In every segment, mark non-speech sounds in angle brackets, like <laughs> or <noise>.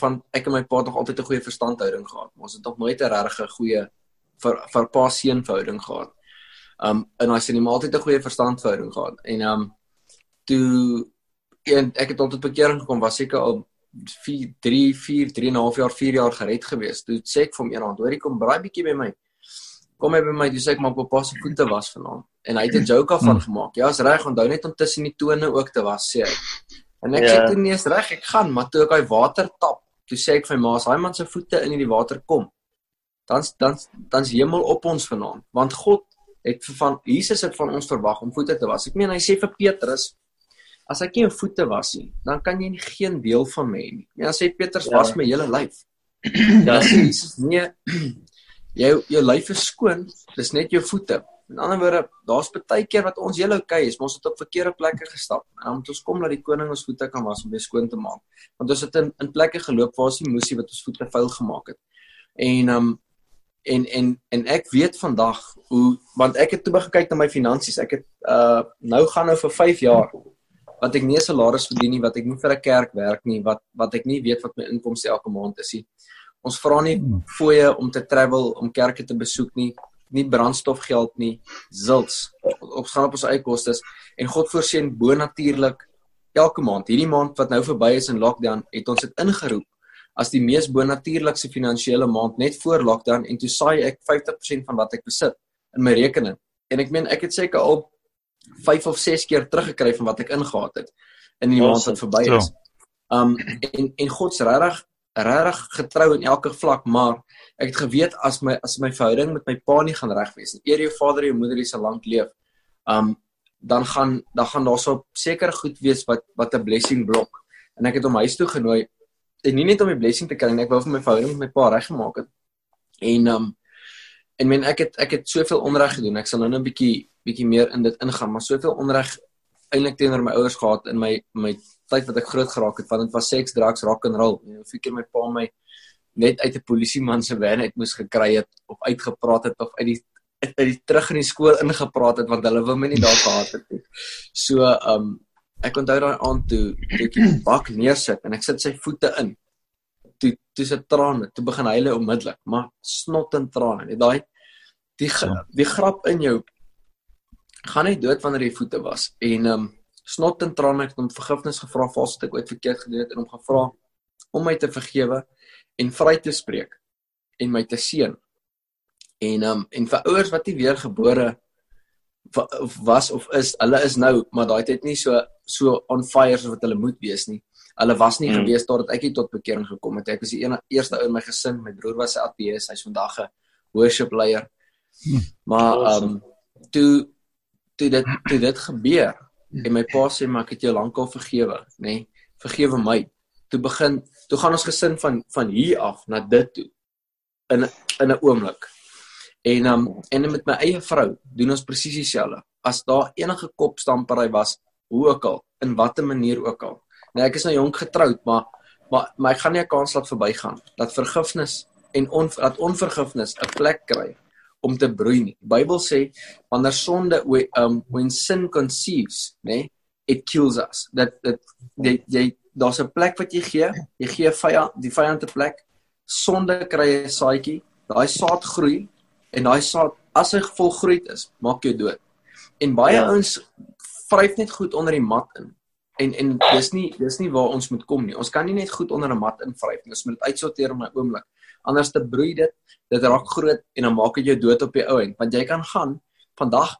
van ek en my pa het nog altyd 'n goeie verstandhouding gehad. Ons het nog nooit 'n regtig goeie vir vir pa seun verhouding gehad. Um en hy sê nie maar altyd 'n goeie verstandhouding gehad. En um toe en ek het altyd bekering gekom was seker al 4 3 4 3 en 'n half jaar 4 jaar gered gewees. Toe sê ek vir hom eendag, "Hoorie kom braai bietjie by my." Kom hy by my, dis ek maak op pas se voete was vanaand. En hy het 'n joke af van hmm. gemaak. Ja, is reg, onthou net om tussen die tone ook te was, sê hy. En ek yeah. sê ja. toe nee, is reg, ek gaan, maar toe ek hy water tap, toe sê ek vir my ma, as hy man se voete in die water kom, dan dan dan's hemel op ons vanaand, want God het van Jesus het van ons verwag om voete te was. Ek meen hy sê vir Petrus, as ek nie jou voete was nie, dan kan jy nie geen deel van my hê nie. Ja, sê Petrus ja. was my hele lyf. <clears throat> Ja, sê Jesus, nee. <clears throat> Jou jou lyf is skoon, dis net jou voete. In ander woorde, daar's baie keer wat ons hele oukei is, maar ons het op verkeerde plekke gestap. En dan moet ons kom dat die koning ons voete kan was om weer skoon te maak. Want ons het in in plekke geloop waar ons die moesie wat ons voete vuil gemaak het. En um en en en ek weet vandag hoe want ek het toe begin kyk na my finansies. Ek het uh nou gaan nou vir 5 jaar wat ek nie 'n salaris verdien nie, wat ek nie vir 'n kerk werk nie, wat wat ek nie weet wat my inkomste elke maand is nie. Ons vra nie hmm. fooie om te travel, om kerke te besoek nie, nie brandstofgeld nie, zilts. Ons gaan op ons eie kostes en God voorsien bo natuurlik elke maand. Hierdie maand wat nou verby is in lockdown, het ons dit ingeroep as die mees bonatuurlikste finansiële maand net voor lockdown en toe saai ek 50% van wat ek besit in my rekening. En ek meen ek het seker al 5 of 6 keer teruggekry van wat ek ingehaat het in die maand wat verby is. Um en en God se regtig regtig getrou in elke vlak, maar ek het geweet as my as my verhouding met my pa nie gaan reg wees nie. Eer jou vader en jou moeder is al lank leef. Um dan gaan dan gaan daar so seker goed wees wat wat 'n blessing blok. En ek het hom huis toe genooi en nie net om 'n blessing te kry nie, ek wou vir my verhouding met my pa reggemaak het. En um en men ek het ek het soveel onreg gedoen. Ek sal nou net 'n bietjie bietjie meer in dit ingaan, maar soveel onreg eintlik teenoor my ouers gehad in my my tyd wat ek groot geraak het, want dit was seks, drugs, rock and roll. En of ek my pa my net uit 'n polisieman se van uit moes gekry het of uitgepraat het of uit die uit die terug in die skool ingepraat het want hulle wou my nie daar gehad het nie. So um ek onthou daai aand toe toe ek die bak neersit en ek sit sy voete in. Toe toe se trane, toe begin hy hulle onmiddellik, maar snot en trane. Net daai die ja. die grap in jou gaan net dood wanneer jy voete was. En um snot en trane het hom vergifnis gevra vir wat ek ooit verkeerd gedoen het en hom gevra om my te vergewe en vry te spreek en my te seën. En um en vir ouers wat nie weer gebore was of is, hulle is nou, maar daai tyd nie so so on fire as wat hulle moet wees nie. Hulle was nie mm. gewees totdat ek hier tot bekering gekom het. Ek was die enige eerste ou in my gesin. My broer was 'n ateïs. Hy's vandag 'n worship leier. Mm. Maar ehm um, toe toe dit toe dit gebeur en my pa sê maar ek het jou lankal vergewe, nê? Nee, vergewe my. Toe begin toe gaan ons gesin van van hier af na dit toe in in 'n oomblik. En um en met my eie vrou doen ons presies dieselfde. As daar enige kopstampery was, hoe ook al, in watter manier ook al. Nou ek is nou jonk getroud, maar maar maar ek gaan nie 'n kans laat verbygaan dat vergifnis en on, dat onvergifnis 'n plek kry om te broei nie. Die Bybel sê wanneer sonde um when sin conceives, nê, nee, it kills us. Dat dit jy, jy daar's 'n plek wat jy gee, jy gee vyand die vyand 'n plek. Sonde kry 'n saadjie, daai saad groei en daai saad as hy volgroei is, maak jou dood. En baie ja. ouens vryf net goed onder die mat in. En en dis nie dis nie waar ons moet kom nie. Ons kan nie net goed onder 'n mat invryf nie. Ons moet dit uitsorteer in 'n oomblik. Anders te broei dit, dit raak groot en dan maak dit jou dood op die ou end. Want jy kan gaan vandag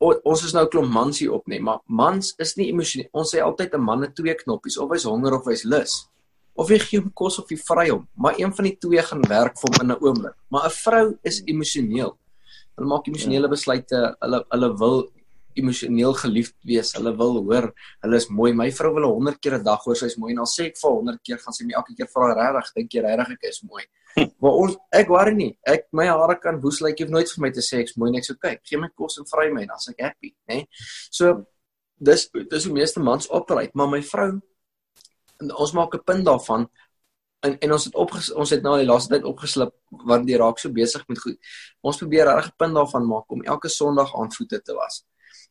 o, ons is nou 'n klomp mans hier op, nee, maar mans is nie emosioneel. Ons sê altyd 'n man het twee knoppies, of hy's honger of hy's lus of jy gee hom kos of jy vry hom, maar een van die twee gaan werk vir hom in 'n oomblik. Maar 'n vrou is emosioneel. Hulle maak emosionele besluite. Hulle hulle wil emosioneel geliefd wees. Hulle wil hoor hulle is mooi. My vrou wil 100 keer 'n dag hoor sy is mooi en al sê ek vir 100 keer gaan sy my elke keer vra regtig, dink jy regtig ek is mooi? <laughs> Maar ons ek worry nie. Ek my hare kan woes lyk like, jy hoef nooit vir my te sê ek's mooi net so kyk. Gee my kos en vry my en dan's ek happy, né? So dis dis hoe meeste mans operate, maar my vrou ons maak 'n punt daarvan en en ons het op ons het nou die laaste tyd opgeslip want die raak so besig met goed. Ons probeer reg 'n punt daarvan maak om elke Sondag aan voete te was.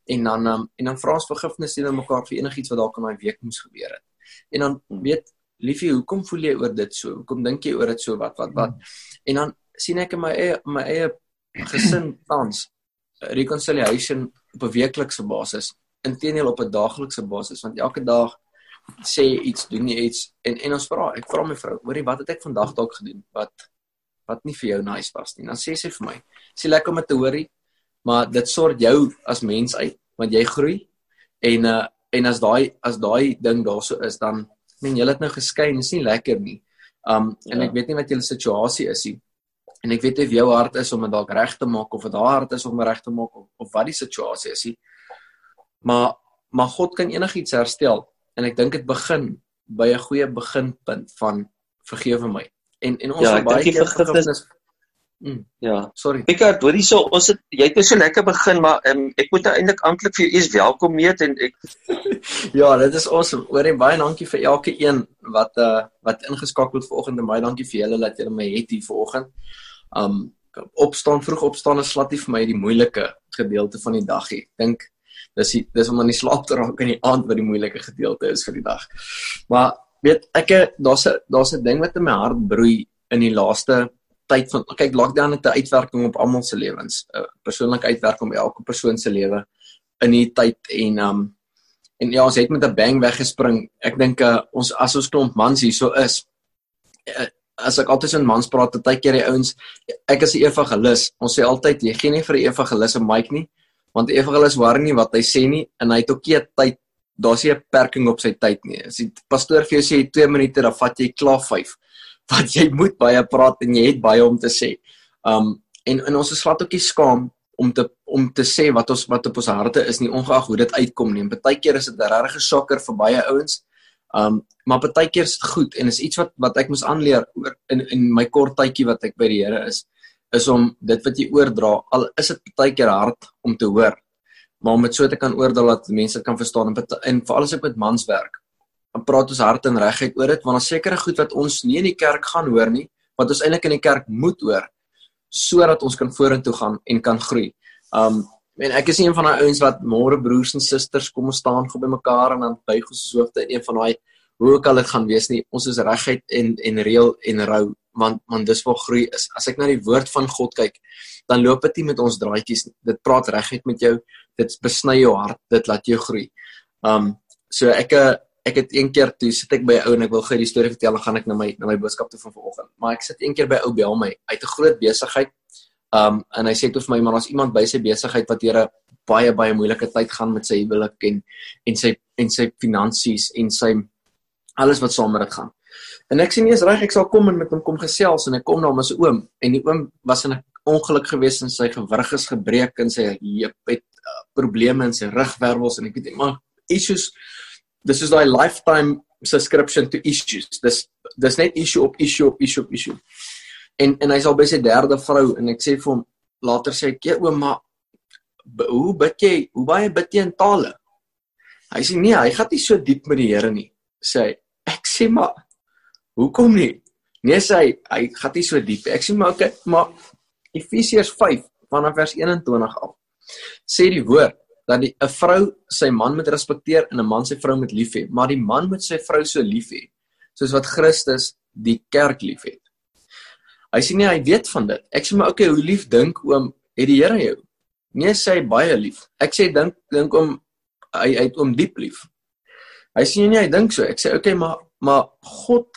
En dan um, en dan vra ons vergifnis teenoor mekaar vir enigiets wat dalk in daai week moes gebeur het. En dan weet liefie, hoekom voel jy oor dit so? Hoekom dink jy oor dit so wat wat wat? En dan sien ek in my eie my eie gesin <clears throat> tans reconciliation op 'n weeklikse basis, inteendeel op 'n daaglikse basis want elke dag sê iets, doen jy iets en en ons vra, ek vra my vrou, hoorie, wat het ek vandag dalk gedoen wat wat nie vir jou nice was nie. Dan sê sy vir my, "Sê lekker om te hoorie, maar dit sorg jou as mens uit want jy groei en uh en as daai as daai ding daarso is dan men julle het nou geskei en is nie lekker nie. Um en ja. ek weet nie wat julle situasie is nie. En ek weet nie of jou hart is om dit dalk reg te maak of dit haar hart is om reg te maak of, of wat die situasie is nie. Maar maar God kan enigiets herstel en ek dink dit begin by 'n goeie beginpunt van vergewe my. En en ons ja, baie keer vergifnis Mm. Ja, sorry. Ek het hoorie so ons het jy het nou so lekker begin maar um, ek moet nou eintlik amptelik vir jou eers welkom meet en ek <laughs> Ja, dit is awesome. Hoorie baie dankie vir elke een wat uh wat ingeskakel het vanoggend en baie dankie vir julle dat julle my het hier vanoggend. Um opstaan vroeg opstaan is glad nie vir my die moeilike gedeelte van die dag nie. Ek dink dis die, dis om aan die slaap te raak in die aand wat die moeilike gedeelte is vir die dag. Maar weet ek daar's 'n daar's 'n ding wat in my hart broei in die laaste tyd van kyk lockdown het 'n uitwerking op almal se lewens, 'n persoonlike uitwerking op elke persoon se lewe in hierdie tyd en um en ja, ons het met 'n bang weggespring. Ek dink uh, ons as ons klomp mans hierso is uh, as ek altyd in mans praat, baie keer die ouens ek is 'n evangelis. Ons sê altyd jy gee nie vir 'n evangelis 'n mic nie, want die evangelis hoor nie wat hy sê nie en hy het ook nie tyd daar's nie 'n beperking op sy tyd nie. As die pastoor vir jou sê 2 minute, dan vat jy klaar 5 want jy moet baie praat en jy het baie om te sê. Um en en ons is glad ook nie skaam om te om te sê wat ons wat op ons harte is nie ongeag hoe dit uitkom nie. Partykeer is dit 'n regte shocker vir baie ouens. Um maar partykeer is dit goed en is iets wat wat ek moes aanleer oor in in my kort tydjie wat ek by die Here is is om dit wat jy oordra al is dit partykeer hard om te hoor maar om dit so te kan oordra dat mense kan verstaan en, en veral as ek met mans werk praat ons hart en regheid oor dit want daar sekerre goed wat ons nie in die kerk gaan hoor nie wat ons eintlik in die kerk moet hoor sodat ons kan vorentoe gaan en kan groei. Um en ek is een van daai ouens wat môre broers en susters kom ons staan gou by mekaar en dan buig ons ons hoofde in een van daai hoe ook al dit gaan wees nie ons is regheid en en reël en rou want want dis waar groei is. As ek na die woord van God kyk, dan loop dit nie met ons draadjies nie. Dit praat regheid met jou. Dit besny jou hart. Dit laat jou groei. Um so ek ek het een keer toe sit ek by 'n ou en ek wil gou die storie vertel en gaan ek na my na my boodskap toe van vanoggend. Maar ek sit een keer by ou bel my uit 'n groot besigheid. Um en hy sê toe vir my maar daar's iemand by sy besigheid wat hier 'n baie baie moeilike tyd gaan met sy huwelik en en sy en sy finansies en sy alles wat saam met dit gaan. En ek sê nie eens reg ek sal kom en met hom kom gesels en ek kom na hom as 'n oom en die oom was in 'n ongeluk gewees en sy gewrig is gebreek en sy heup het uh, probleme in sy rugwervels en ek weet maar issues dis is daai lifetime subscription to issues. Dis dis net issue op issue op issue op issue. En en hy's al by sy derde vrou en ek sê vir hom later sê ek, "Oom, maar hoe bid jy? Hoe baie bid jy in tale?" Hy sê, "Nee, hy gaan nie so diep met die Here nie." Sê hy, "Ek sê maar hoekom nie?" Nee sê hy, hy gaan nie so diep. Ek sê maar okay, maar Efesiërs 5 vanaf vers 21 af. Sê die woord dat 'n vrou sy man moet respekteer en 'n man sy vrou moet lief hê, maar die man moet sy vrou so lief hê soos wat Christus die kerk liefhet. Hy sê nie hy weet van dit. Ek sê maar okay, hoe lief dink oom het die Here jou? Nee, sê hy baie lief. Ek sê dink dink om hy hy het oom diep lief. Hy sê nie hy dink so. Ek sê okay, maar maar God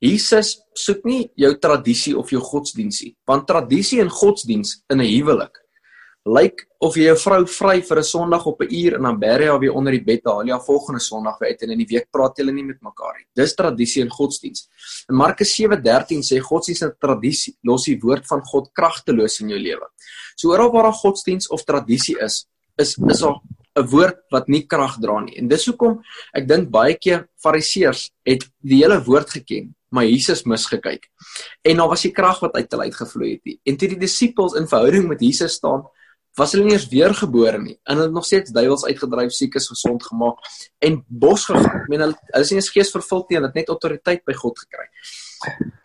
Jesus soek nie jou tradisie of jou godsdiensie, want tradisie en godsdiens in 'n huwelik lyk of jy jou vrou vry vir 'n Sondag op 'n uur en dan bêre jy haar weer onder die bed haal jy haar volgende Sondag weer uit en in die week praat julle nie met mekaar nie. Dis tradisie en godsdiens. In Markus 7:13 sê godsdiens en tradisie los die woord van God kragteloos in jou lewe. So oral waar daar godsdiens of tradisie is, is is daar 'n woord wat nie krag dra nie. En dis hoekom ek dink baie keer fariseërs het die hele woord geken, maar Jesus misgekyk. En daar was die krag wat uit hulle uitgevloei het. En toe die disippels in verhouding met Jesus staan, was hulle nie eens weergebore nie. En hulle het nog steeds duiwels uitgedryf, siekes gesond gemaak en bos gegaan. Ek meen hulle hulle is nie eens gees vervul nie, hulle het net autoriteit by God gekry.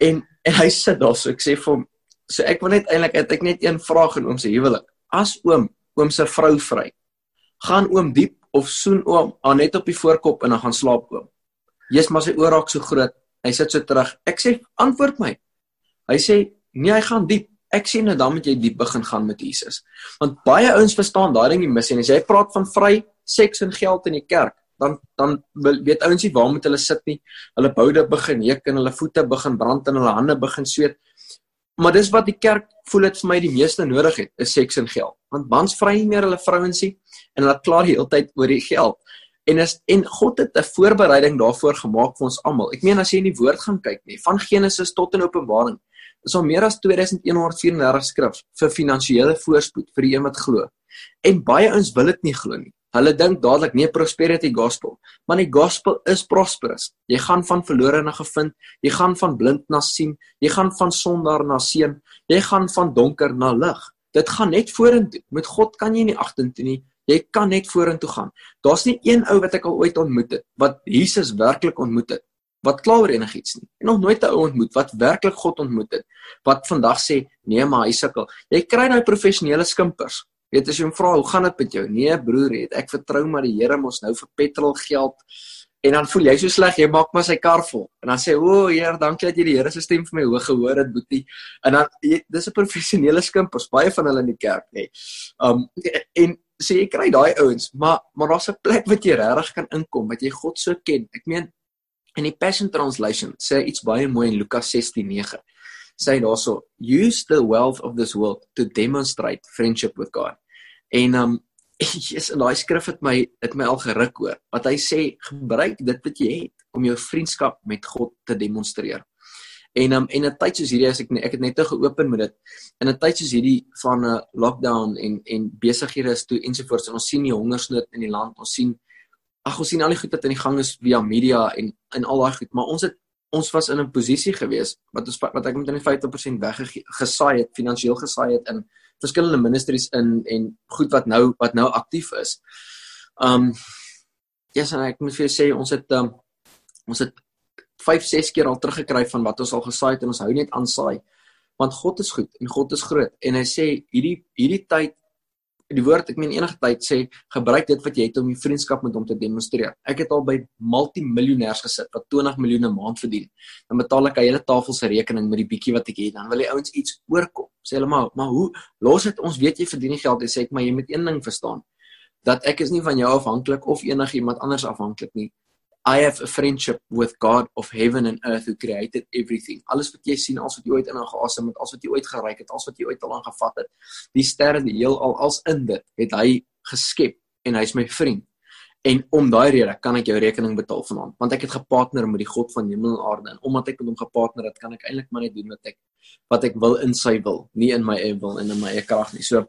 En en hy sit daar so ek sê vir hom, so ek wil net eintlik het ek net een vraag in oom se huwelik. As oom oom se vrou vry, gaan oom diep of soen oom aan net op die voorkop en dan gaan slaap oom. Jesus maar sy oor raak so groot Hy sit so terug. Ek sê antwoord my. Hy sê nee, hy gaan diep. Ek sê nou dan moet jy diep begin gaan met Jesus. Want baie ouens verstaan daai ding nie mis en as jy praat van vry seks en geld in die kerk, dan dan weet ouens nie waar moet hulle sit nie. Hulle boude begin juk en hulle voete begin brand en hulle hande begin sweet. Maar dis wat die kerk voel dit vir my die meeste nodig het, is seks en geld. Want mans vry nie meer hulle vrouens nie en hulle kla die hele tyd oor die geld. En is en God het 'n voorbereiding daarvoor gemaak vir ons almal. Ek meen as jy in die woord gaan kyk nie, van Genesis tot in Openbaring, is al meer as 2134 skrif vir finansiële voorspoed vir die een wat glo. En baie ouens wil dit nie glo nie. Hulle dink dadelik nee prosperity gospel, maar die gospel is prosperous. Jy gaan van verlore na gevind, jy gaan van blind na sien, jy gaan van sondaar na seun, jy gaan van donker na lig. Dit gaan net vorentoe. Met God kan jy nie agtertoe nie. Jy kan net vorentoe gaan. Daar's nie een ou wat ek al ooit ontmoet het wat Jesus werklik ontmoet het wat klaar enigiets nie. En nog nooit 'n ou ontmoet wat werklik God ontmoet het wat vandag sê nee maar hy sukkel. Jy kry daai professionele skimpers Weet as jy hom vra hoe gaan dit met jou? Nee broer, het ek vertrou maar die Here mos nou vir petrol geld. En dan voel jy so sleg, jy maak maar sy kar vol. En dan sê, "O Heer, dankie dat jy die Here se stem vir my hoog gehoor het, boetie." En dan jy, dis 'n professionele skimpers, baie van hulle in die kerk, nê. Nee. Um en sê jy kry daai ouens, maar maar daar's 'n plek wat jy regtig kan inkom, wat jy God so ken. Ek meen in die Passion Translation sê iets baie mooi in Lukas 16:9 sê daarso use the wealth of this world to demonstrate friendship with God. En um <laughs> Jesus in daai skrif het my het my al geruk hoor wat hy sê gebruik dit wat jy het om jou vriendskap met God te demonstreer. En um en 'n tyd soos hierdie as ek ek het net te geopen met dit. In 'n tyd soos hierdie van 'n uh, lockdown en en besighede is toe ensovoorts en ons sien die hongersnood in die land. Ons sien ag ons sien al die goed wat in die gang is via media en in al daai goed, maar ons het ons was in 'n posisie gewees wat ons wat ek met in 50% weggesaai het, finansiëel gesaai het in verskillende ministries in en goed wat nou wat nou aktief is. Um ja, yes, ek moet vir jou sê ons het um, ons het 5, 6 keer al teruggekry van wat ons al gesaai het en ons hou net aan saai. Want God is goed en God is groot en hy sê hierdie hierdie tyd die woord ek meen enige tyd sê gebruik dit wat jy het om die vriendskap met hom te demonstreer. Ek het al by multimiljonêers gesit wat 20 miljoen 'n maand verdien. Dan betaal ek 'n hele tafel se rekening met die bietjie wat ek het. Dan wil die ouens iets oorkom. Sê hulle maar, maar hoe los dit ons weet jy verdien nie geld nie. Sê ek maar jy moet een ding verstaan. Dat ek is nie van jou afhanklik of enigiemand anders afhanklik nie. I have a friendship with God of heaven and earth who created everything. Alles wat jy sien, alles wat jy ooit in aangeasem het, alles wat jy ooit geryk het, alles wat jy ooit al aangevat het, die sterre, die heelal, als in dit het hy geskep en hy's my vriend. En om daai rede kan ek jou rekening betaal vanaand, want ek het gepartner met die God van hemel en aarde en omdat ek met hom gepartner het, kan ek eintlik maar net doen wat ek wat ek wil in sy wil, nie in my eie wil en in my eie krag nie. So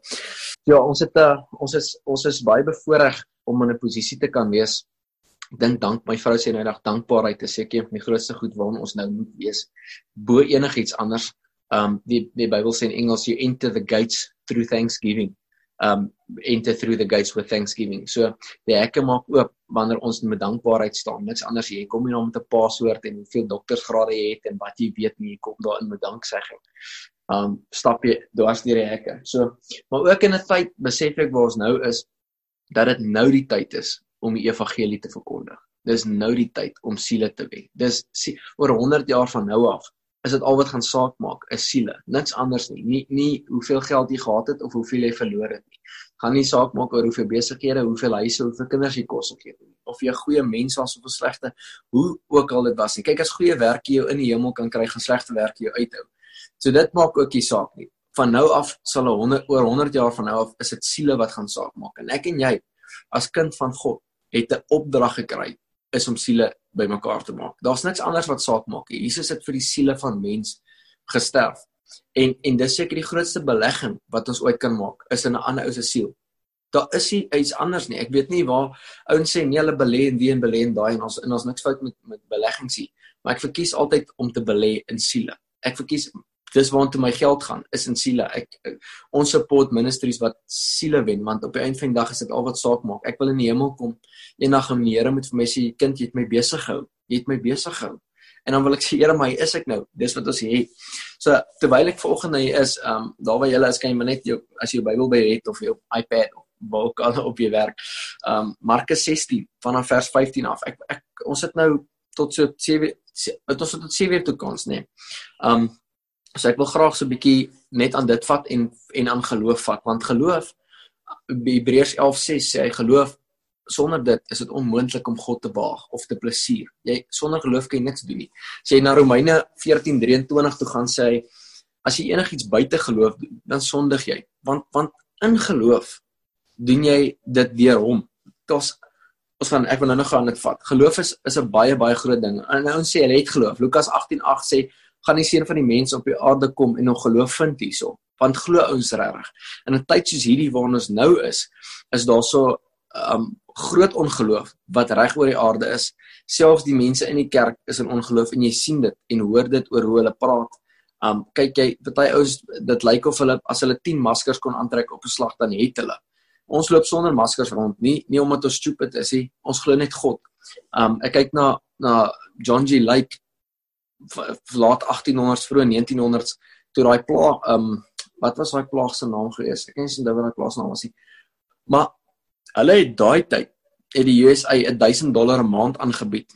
ja, ons het 'n uh, eh, ons is ons is baie bevoorreg om in 'n posisie te kan wees dink dank my vrou sê nou dag dankbaarheid is seker een van die grootste goed waarna ons nou moet wees bo enigiets anders. Um die die Bybel sê in Engels you enter the gates through thanksgiving. Um enter through the gates with thanksgiving. So die hekke maak oop wanneer ons met dankbaarheid staan. Niks anders jy kom nie om te paswoord en hoeveel doktersgrade jy het en wat jy weet nie jy kom daarin met danksegging. Um stap jy dwars deur die hekke. So maar ook in 'n tyd besef ek waar ons nou is dat dit nou die tyd is om die evangelie te verkondig. Dis nou die tyd om siele te wen. Dis oor 100 jaar van nou af is dit al wat gaan saak maak, is siele. Niks anders nie. Nie nie hoeveel geld jy gehad het of hoeveel jy verloor het nie. Gaan nie saak maak oor hoeveel besighede, hoeveel huise, hoeveel kinders jy kos gegee het nie. Of jy 'n goeie mens was of 'n slegte, hoe ook al dit was nie. Kyk as goeie werk jy in die hemel kan kry, gaan slegte werk jou uithou. So dit maak ook nie saak nie. Van nou af sal 'n 100 oor 100 jaar van nou af is dit siele wat gaan saak maak. En ek en jy as kind van God het 'n opdrag gekry is om siele bymekaar te maak. Daar's niks anders wat saak maak nie. Jesus het vir die siele van mens gesterf. En en dis seker die grootste belegging wat ons ooit kan maak, is in 'n ander ou se siel. Daar is nie iets anders nie. Ek weet nie waar ouens sê nee, hulle belê en wie en belê en daai en ons en ons niks fout met met beleggings nie. Maar ek verkies altyd om te belê in siele. Ek verkies dis waartoe my geld gaan is in siele. Ek, ek ons support ministries wat siele wen want op die einde van die dag is dit al wat saak maak. Ek wil in die hemel kom eendag en die Here moet vir my sê kind jy het my besig gehou. Jy het my besig gehou. En dan wil ek sê Here my is ek nou. Dis wat ons het. So terwyl ek vanoggend hier is, ehm um, daar waar jy is kan jy maar net jou as jy jou Bybel by het of jou iPad of waar kan op jou werk. Ehm um, Markus 16 vanaf vers 15 af. Ek ek ons het nou tot so 7 dit ons tot 7 uur toe kans, nê. Nee. Um so ek wil graag so 'n bietjie net aan dit vat en en aan geloof vat, want geloof Hebreërs 11:6 sê hy geloof sonder dit is dit onmoontlik om God te behaag of te plesier. Jy sonder geloof kan jy niks doen nie. Sê na Romeine 14:23 toe gaan sê hy as jy enigiets buite geloof doen, dan sondig jy. Want want in geloof doen jy dit deur hom. Dit ons gaan ek wil nou nog gaan dit vat. Geloof is is 'n baie baie groot ding. En nou ons sê hulle het geloof. Lukas 18:8 sê gaan die seun van die mens op die aarde kom en nog geloof vind hierso. Want glo ons regtig. In 'n tyd soos hierdie waarin ons nou is, is daar so um groot ongeloof wat reg oor die aarde is. Selfs die mense in die kerk is in ongeloof en jy sien dit en hoor dit oor hoe hulle praat. Um kyk jy, party ouens dit lyk of hulle as hulle 10 maskers kon aantrek op 'n slag dan het hulle. Ons loop sonder maskers rond, nie nie omdat ons stupid is nie. Ons glo net God. Um ek kyk na na John G Lake laat 1800s vroeg 1900s toe daai plaag um wat was daai plaag se naam gewees? Ek ken nie wat daai plaas naam was nie. Maar hulle het daai tyd het die USA 1000 dollar 'n maand aangebied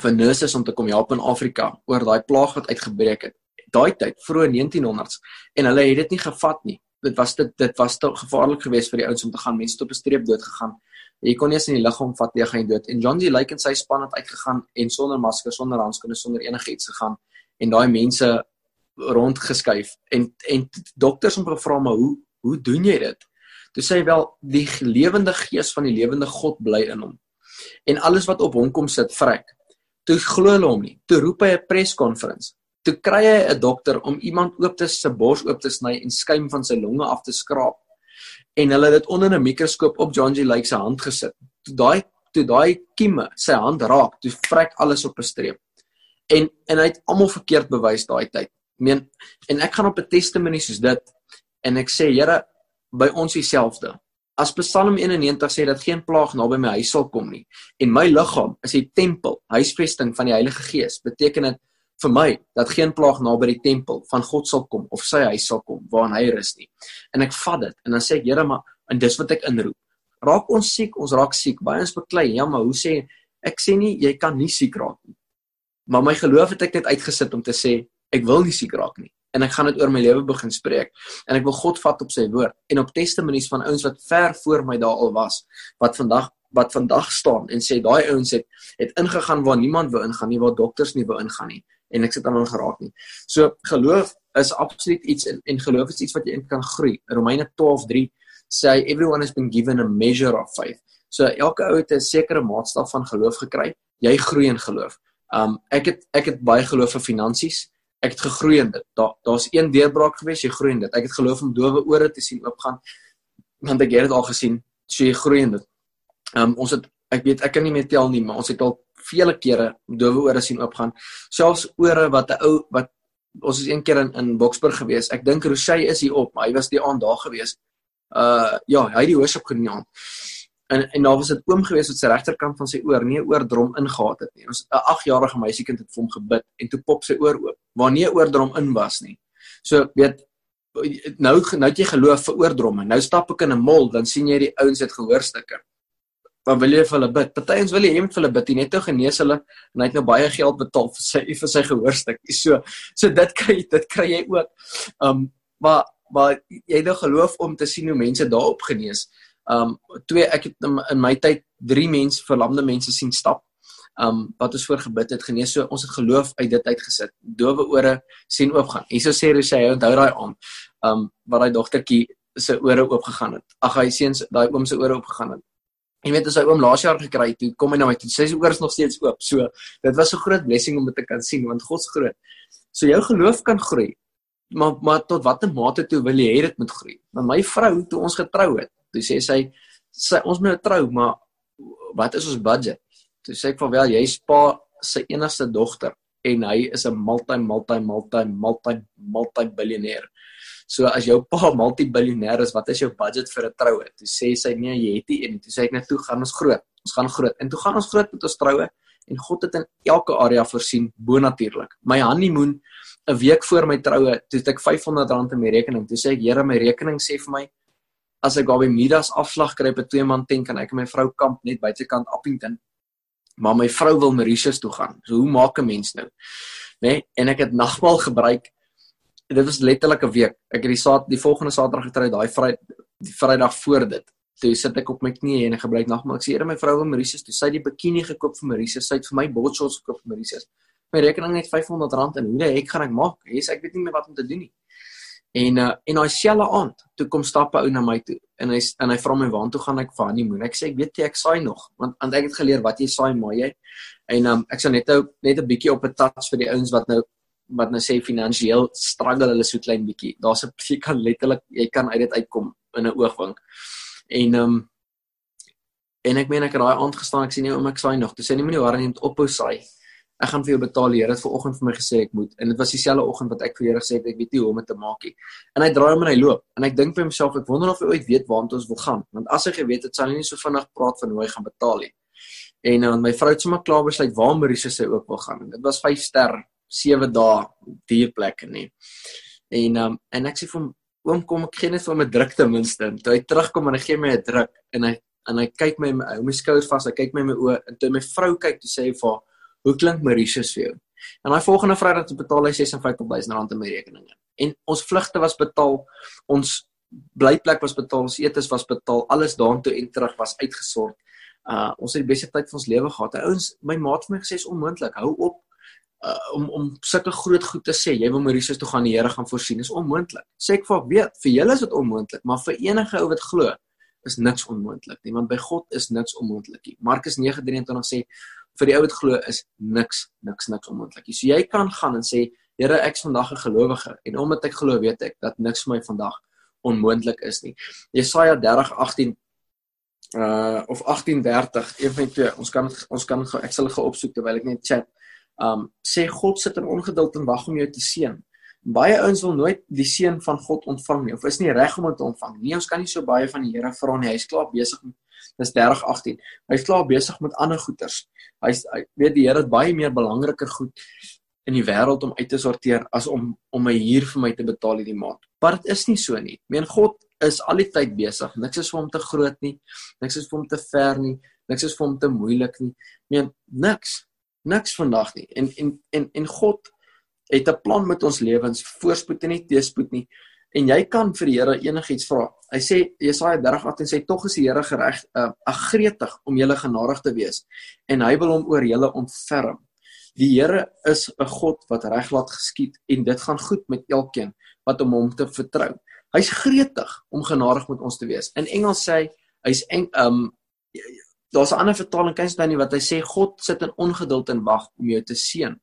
vir nurses om te kom help in Afrika oor daai plaag wat uitgebreek het. Daai tyd, vroeg 1900s en hulle het dit nie gevat nie dit was dit dit was te gevaarlik geweest vir die ouens om te gaan mense het op 'n streep dood gegaan jy kon nie eens in die liggaam vat jy gaan dood. En John D Lake en sy span het uitgegaan en sonder maskers sonder handskoene sonder enigiets gegaan en daai mense rondgeskuif. En en dokters om gevra maar hoe hoe doen jy dit? Toe sê hy wel die lewende gees van die lewende God bly in hom. En alles wat op hom kom sit vrek. Toe glo hulle hom nie. Toe roep hy 'n preskonferensie. Toe kry hy 'n dokter om iemand oop te se bors oop te sny en skuim van sy longe af te skraap. En hulle het dit onder 'n mikroskoop op John G Lake se hand gesit. Toe daai toe daai kieme sy hand raak, toe vrek alles op 'n streep. En en hy het almal verkeerd bewys daai tyd. Ek meen en ek gaan op 'n testimonie soos dit en ek sê Here by ons dieselfde. As Psalm 91 sê dat geen plaag naby my huis sal kom nie en my liggaam is die tempel, huisvesting van die Heilige Gees, beteken dit vir my dat geen plaag naby die tempel van God sal kom of sy huis sal kom waarin hy rus nie. En ek vat dit en dan sê ek Here maar en dis wat ek inroep. Raak ons siek, ons raak siek. Baie ons beklei, ja maar hoe sê ek sê nie jy kan nie siek raak nie. Maar my geloof het ek net uitgesit om te sê ek wil nie siek raak nie en ek gaan dit oor my lewe begin spreek en ek wil God vat op sy woord en op testimonies van ouens wat ver voor my daar al was wat vandag wat vandag staan en sê daai ouens het het ingegaan waar niemand wou ingaan nie waar dokters nie wou ingaan nie en ek sit aan hom geraak nie. So geloof is absoluut iets en, en geloof is iets wat jy in kan groei. Romeine 12:3 sê everyone has been given a measure of faith. So elke ou het 'n sekere maatstaf van geloof gekry. Jy groei in geloof. Um ek het ek het baie geloof vir finansies. Ek het gegroei in dit. Daar daar's een deurbraak gewees, jy groei in dit. Ek het geloof om dowe ore te sien oopgaan. Want ek het dit al gesien. So jy groei in dit. Um ons het ek weet ek kan nie meer tel nie, maar ons het al vele kere dowe ore sien oopgaan. Selfs ore wat 'n ou wat ons is een keer in in Boksburg gewees. Ek dink Rochey is hier op, maar hy was die aand daar gewees. Uh ja, hy het die worship geneem. En en daar was 'n oom gewees wat sy regterkant van sy oor nie oordrom ingehaat het nie. Ons 'n 8-jarige meisiekind het vir hom gebid en toe pop sy oor oop waar nie oordrom in was nie. So weet nou nou het jy geloof vir oordromme. Nou stap ek in 'n mall, dan sien jy die ouens het gehoorstukke dan wil jy vir hulle bid. Partyens wil jy hê met hulle bid, net te genees hulle en hy het nou baie geld betaal vir sy vir sy gehoorstuk. So so dit kry dit kry jy ook. Um maar maar jy nou geloof om te sien hoe mense daarop genees. Um twee ek het in, in my tyd drie mense verlamde mense sien stap. Um wat ons voor gebid het genees. So ons het geloof uit dit uitgesit. Dowe ore sien oopgaan. Hierso sê hy onthou daai aan. Um wat daai dogtertjie se ore oop gegaan het. Ag hy seuns daai oom se ore oop gegaan het. Jy weet as hy oom laas jaar gekry het, kom hy na my toe. Sy se oor is nog steeds oop. So dit was 'n groot blessing om dit te kan sien want God's groot. So jou geloof kan groei. Maar maar tot watter mate toe wil jy hê dit moet groei? Want my vrou toe ons getrou het, toe sê sy sy ons moet nou trou, maar wat is ons budget? Toe sê ek van wel jy spa sy enigste dogter en hy is 'n multi multi multi multi multi biljoenêr. So as jou pa multibiljoenêr is, wat is jou budget vir 'n troue? Toe sê sy nee, jy het nie een nie. Toe sê ek net toe gaan ons groot. Ons gaan groot. En toe gaan ons groot met ons troue en God het in elke area voorsien bo-natuurlik. My honeymoon 'n week voor my troue, toe het ek R500 in my rekening. Toe sê ek, Here, my rekening sê vir my as ek daar by Midas afslag kry op 'n twee man tent kan ek en my vrou kamp net buitekant Appington. maar my vrou wil Mauritius toe gaan. So hoe maak 'n mens nou? Né? Nee? En ek het nagmaal gebruik. Dit was letterlik 'n week. Ek het die saad die volgende Saterdag getrou, daai Vrydag die Vrydag voor dit. Toe sit ek op my knieë en ek gebruik nagmaal. Ek sê Here my vrou wil Mauritius toe. Sy het die bikini gekoop vir Mauritius. Sy het vir my botsels gekoop vir Mauritius. My rekening net R500 en hoe die hek gaan ek maak? Yes, ek weet nie meer wat om te doen nie. En uh, en daai selfe aand, toe kom stap 'n ou na my toe en hy en hy vra my waartoe gaan ek vir honeymoon. Ek sê ek weet jy ek saai nog, want want ek het geleer wat jy saai maar jy. En um, ek sal net nou net 'n bietjie op 'n touch vir die ouens wat nou wat nou sê finansiëel struggle hulle so klein bietjie. Daar's 'n jy kan letterlik jy kan uit dit uitkom in 'n oogwink. En um en ek meen ek het daai aand gestaan, ek sê nee, oom ek saai nog. Toe sê nee, moenie worry nie, ophou saai ek gaan vir jou betaal. Die Here het vanoggend vir my gesê ek moet en dit was dieselfde oggend wat ek vir Here gesê het ek weet nie hoe om dit te maak nie. En hy draai hom en hy loop. En ek dink by myself ek wonder of hy ooit weet waartoe ons wil gaan. Want as hy geweet het, sal hy nie so vinnig praat van hoe hy gaan betaal nie. En dan uh, my vrou het sommer klaar besluit waar Maurice sy ook wil gaan. Dit was 5 ster, 7 dae duur plekke nie. En um, en ek sê vir hom oom kom ek gee net vir 'n druk ten minste. Toe hy terugkom en hy gee my 'n druk en hy en hy kyk my hou my skouers vas, hy kyk my in my oë en toe my vrou kyk, toe sê hy vir Hoe klink Mauritius vir jou? En daai volgende Vrydag het betaal hy 56000 rand in my rekeninge. En ons vlugte was betaal, ons blyplek was betaal, ons etes was betaal, alles daartoe en terug was uitgesort. Uh ons het die beste tyd van ons lewe gehad. Ouens, my maat het my gesê is onmoontlik. Hou op uh, om om sulke groot goed te sê. Jy wil Mauritius toe gaan, die Here gaan voorsien. Dis onmoontlik. Sê ek vir weet, vir julle is dit onmoontlik, maar vir enige ou wat glo, is niks onmoontlik nie, want by God is niks onmoontlik nie. Markus 9:23 sê vir die ou wat glo is niks niks niks onmoontlik. So jy kan gaan en sê Here ek is vandag 'n gelowige en omdat ek glo weet ek dat niks vir my vandag onmoontlik is nie. Jesaja 30:18 uh of 18:30 een van die twee ons kan ons kan ek sal gaan opsoek terwyl ek net chat. Um sê God sit in ongeduld en wag om jou te seën. Baie ouens wil nooit die seën van God ontvang nie of is nie reg om dit te ontvang nie. Ons kan nie so baie van die Here vra nie. Hy's klaar besig met dis 30:18. Hy's klaar besig met ander goeders. Hy hy weet die Here het baie meer belangriker goed in die wêreld om uit te sorteer as om om my huur vir my te betaal hierdie maand. Maar dit is nie so nie. Meen God is al die tyd besig. Niks is vir hom te groot nie. Niks is vir hom te ver nie. Niks is vir hom te moeilik nie. Meen niks. Niks vandag nie. En en en en God het 'n plan met ons lewens, voorspoed en nie teëspoed nie. En jy kan vir die Here enigiets vra. Hy sê Jesaja 30:8 en sê tog is die Here gereg, uh, gretig om julle genadig te wees en hy wil hom oor julle ontferm. Die Here is 'n God wat reg laat geskied en dit gaan goed met elkeen wat om hom te vertrou. Hy's gretig om genadig met ons te wees. In Engels sê hy hy's um daar's 'n ander vertaling kan jy dan nie wat hy sê God sit in ongeduld en wag om jou te seën.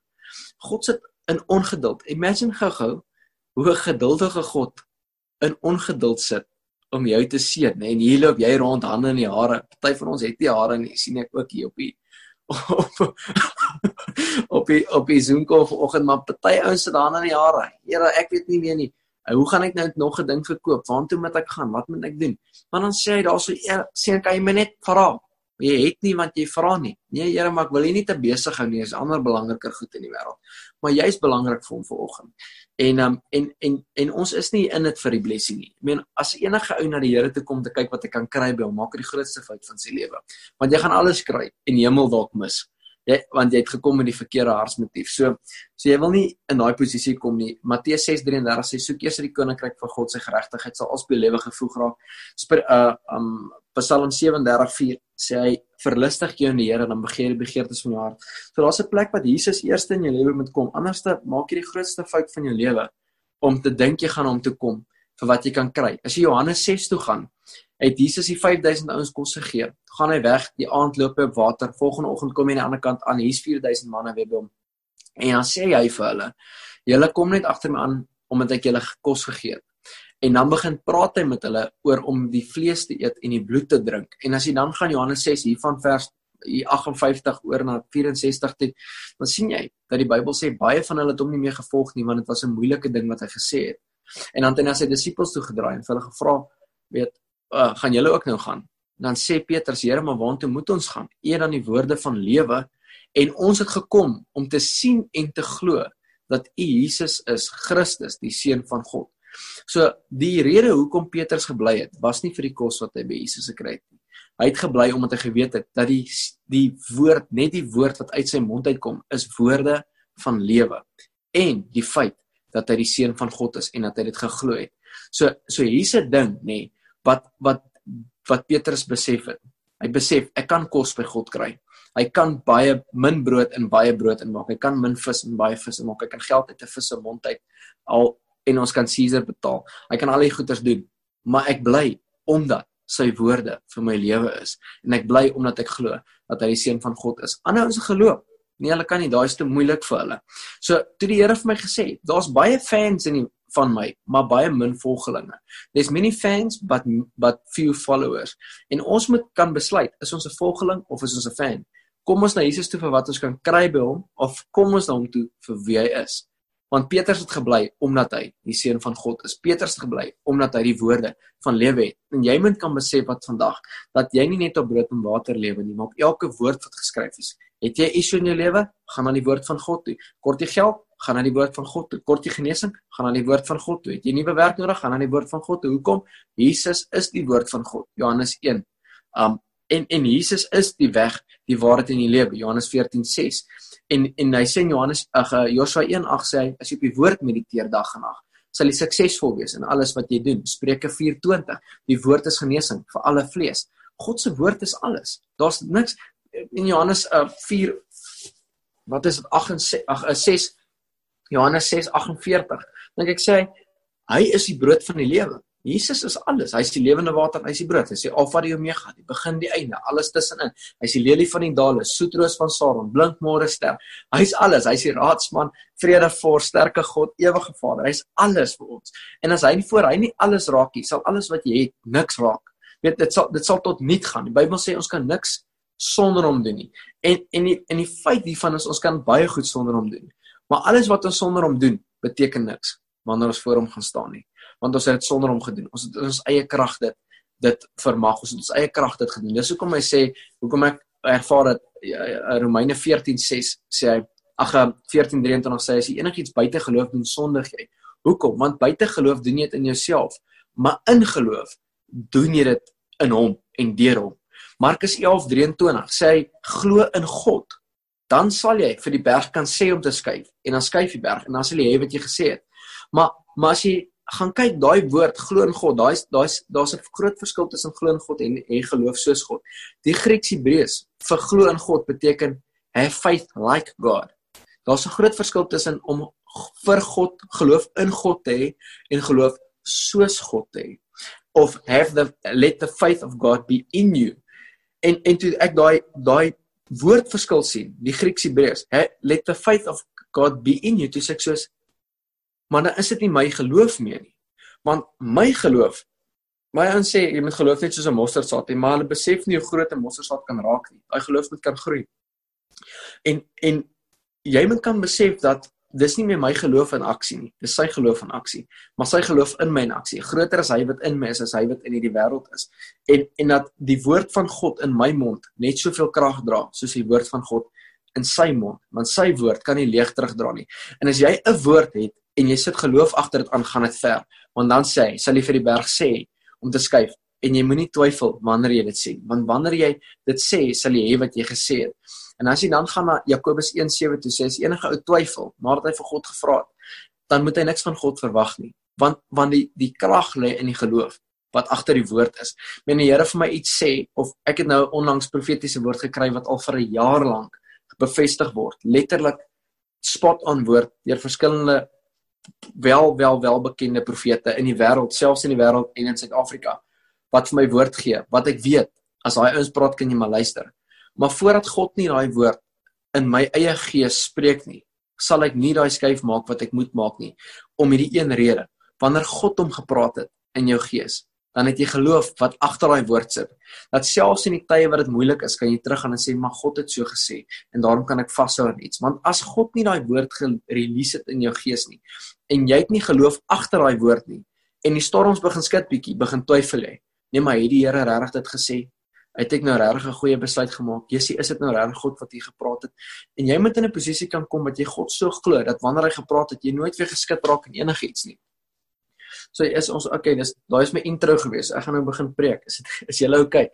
God sit in ongeduld. Imagine gou-gou hoe 'n geduldige God in ongeduld sit om jou te seën, nê? En hier loop jy rond hande in die hare. Party van ons het nie hare nie, sien ek ook hier op die <laughs> op op die op die Zoom call vanoggend, maar party ouens sit hande in die hare. Here, ek weet nie meer nie. Hoe gaan ek nou nog 'n ding verkoop? Waartoe moet ek gaan? Wat moet ek doen? Want dan sê hy daarso, "Seën, kan jy my net vra?" Jy het nie want jy vra nie. Nee Here, maar ek wil nie te besig hou nie. Is ander belangriker goed in die wêreld. Maar jy's belangrik vir hom vanoggend. En um en en en ons is nie in dit vir die blessing nie. Ek meen as enige ou na die Here toe kom te kyk wat hy kan kry by hom, maak hy die grootste fout van sy lewe. Want jy gaan alles kry en hemel dalk mis. Jy want jy het gekom met die verkeerde hartsmotief. So so jy wil nie in daai posisie kom nie. Matteus 6:33 sê soek eers die koninkryk van God se geregtigheid sal als belewige voeg raak. Spir, uh um Psalm 37:4 sê hy verlustig jou in die Here dan begeer die begeertes van jou hart. So daar's 'n plek wat Jesus eerste in jou lewe moet kom. Anderste maak jy die grootste fout van jou lewe om te dink jy gaan hom toe kom vir wat jy kan kry. As jy Johannes 6 toe gaan, het Jesus die 5000 ouens kos gegee. Gaan hy weg, die aand loop hy op water. Volgende oggend kom hy aan die ander kant aan. Hier's 4000 manne weer by hom. En dan sê hy vir hulle: "Julle kom net agter my aan omdat ek julle kos gegee het." En dan begin praat hy met hulle oor om die vlees te eet en die bloed te drink. En as jy dan gaan Johannes 6 hier van vers hier 58 oor na 64 toe, dan sien jy dat die Bybel sê baie van hulle het hom nie meer gevolg nie want dit was 'n moeilike ding wat hy gesê het. En dan het hy na sy disippels toe gedraai en vir hulle gevra, weet, uh, gaan julle ook nou gaan? Dan sê Petrus, Here, maar waartoe moet ons gaan? Eer dan die woorde van lewe en ons het gekom om te sien en te glo dat U Jesus is Christus, die seun van God. So die rede hoekom Petrus gebly het, was nie vir die kos wat hy by Jesus gekry het nie. Hy het gebly omdat hy geweet het dat die die woord, net die woord wat uit sy mond uitkom, is woorde van lewe. En die feit dat hy die seun van God is en dat hy dit geglo het. So so hier's 'n ding, nê, nee, wat wat wat Petrus besef het. Hy besef ek kan kos by God kry. Hy kan baie min brood in baie brood inmaak. Hy kan min vis in baie vis inmaak. Hy kan geld uit 'n vis se mond uit al en ons kan Caesar betaal. Hy kan al die goeders doen. Maar ek bly omdat sy woorde vir my lewe is en ek bly omdat ek glo dat hy die seun van God is. Ander ouens geloof. Nee, hulle kan nie, daai is te moeilik vir hulle. So toe die Here vir my gesê, daar's baie fans in die van my, maar baie min volgelinge. There's many fans but but few followers. En ons moet kan besluit, is ons 'n volgeling of is ons 'n fan? Kom ons na Jesus toe vir wat ons kan kry by hom of kom ons na hom toe vir wie hy is? Want Petrus het gebly omdat hy die seun van God is. Petrus het gebly omdat hy die woorde van lewe het. En jy moet kan besef wat vandag dat jy nie net op brood en water lewe nie, maar op elke woord wat geskryf is. Het jy iets in jou lewe? Gaan aan die woord van God toe. Kort jy geld? gaan na die woord van God toe. Kort jy genesing, gaan na die woord van God toe. Het jy nuwe werk nodig, gaan na die woord van God toe. Hoekom? Jesus is die woord van God. Johannes 1. Um en en Jesus is die weg, die waarheid en die lewe. Johannes 14:6. En en hy sê in Johannes ag uh, Joshua 1:8 sê hy as jy op die woord mediteer dag en nag, sal jy suksesvol wees in alles wat jy doen. Spreuke 4:20. Die woord is genesing vir alle vlees. God se woord is alles. Daar's niks in Johannes uh, 4 wat is dit 8 en 6 ag 6 Johannes 6:48. Dink ek sê hy is die brood van die lewe. Jesus is alles. Hy's die lewende water, hy's die brood. Hy sê Alfa en Omega, die begin die einde, alles tussenin. Hy's die lelie van die dale, soetroos van Saron, blink môre ster. Hy's alles. Hy's die raadsman, vrede voor, sterke God, ewige Vader. Hy's alles vir ons. En as hy nie voor hy nie alles raak nie, sal alles wat jy het niks raak. Weet dit sal dit sal tot niet gaan. Die Bybel sê ons kan niks sonder hom doen nie. En en die en die feit hiervan is ons kan baie goed sonder hom doen. Maar alles wat ons sonder hom doen, beteken niks wanneer ons voor hom gaan staan nie. Want ons het dit sonder hom gedoen. Ons het ons eie krag dit dit vermag. Ons het ons eie krag dit gedoen. Dis hoekom hy sê, hoekom ek ervaar dat ja, ja, Romeine 14:6 sê hy ag 14:23 eh, sê as jy enigiets buite geloof doen sondig jy. Hoekom? Want buite geloof doen jy dit in jouself, maar in geloof doen jy dit in hom en deur hom. Markus 11:23 sê hy glo in God dan sal jy vir die berg kan sê om te skuif en dan skuif die berg en dan sal jy hê wat jy gesê het. Maar maar as jy gaan kyk daai woord glo in God, daai daai daar's 'n groot verskil tussen glo in God en en geloof soos God. Die Grieks Hebreëus vir glo in God beteken have faith like God. Daar's 'n groot verskil tussen om vir God geloof in God te hê en geloof soos God te hê of have the let the faith of God be in you. En en toe ek daai daai woordverskil sien, die Grieks Hebreëus, let the faith of God be in you, dis ek soos maar dan is dit nie my geloof meer nie. Want my geloof my aan sê jy moet geloof net soos 'n mosterdsaad, maar hulle besef nie hoe groot 'n mosterdsaad kan raak nie. Daai geloof moet kan groei. En en jy moet kan besef dat dis nie meer my geloof in aksie nie. Dis sy geloof in aksie. Maar sy geloof in my in aksie. Groter as hy wat in my is as hy wat in hierdie wêreld is. En en dat die woord van God in my mond net soveel krag dra soos die woord van God in sy mond, want sy woord kan nie leeg terugdra nie. En as jy 'n woord het en jy sit geloof agter dit aan, gaan dit ver. Want dan sê hy, sal jy vir die berg sê om te skuif en jy moenie twyfel wanneer jy dit sê, want wanneer jy dit sê, sal jy hê wat jy gesê het. En as jy dan gaan na Jakobus 1:7 toe sê as enige ou twyfel nadat hy vir God gevra het, dan moet hy niks van God verwag nie, want want die die krag lê in die geloof wat agter die woord is. Men die Here vir my iets sê of ek het nou onlangs profetiese woord gekry wat al vir 'n jaar lank bevestig word, letterlik spot on woord deur verskillende wel wel wel bekende profete in die wêreld, selfs in die wêreld en in Suid-Afrika wat vir my woord gee, wat ek weet as daai ouens praat kan jy maar luister. Maar voordat God nie daai woord in my eie gees spreek nie, sal ek nie daai skuif maak wat ek moet maak nie om hierdie een rede. Wanneer God hom gepraat het in jou gees, dan het jy geloof wat agter daai woord sit. Dat selfs in die tye wat dit moeilik is, kan jy teruggaan en sê, "Maar God het so gesê en daarom kan ek vashou aan iets." Want as God nie daai woord gerelease het in jou gees nie en jy het nie geloof agter daai woord nie en die storms begin skud bietjie, begin twyfel jy. Nee, maar het die Here regtig dit gesê? het ek nou regtig 'n goeie besluit gemaak. Jessie, is dit nou regtig God wat hier gepraat het? En jy moet in 'n posisie kan kom wat jy God so glo dat wanneer hy gepraat het, jy nooit weer geskit raak in enigiets nie. So is ons okay, dis daai is my intro gewees. Ek gaan nou begin preek. Is dit is jy okay?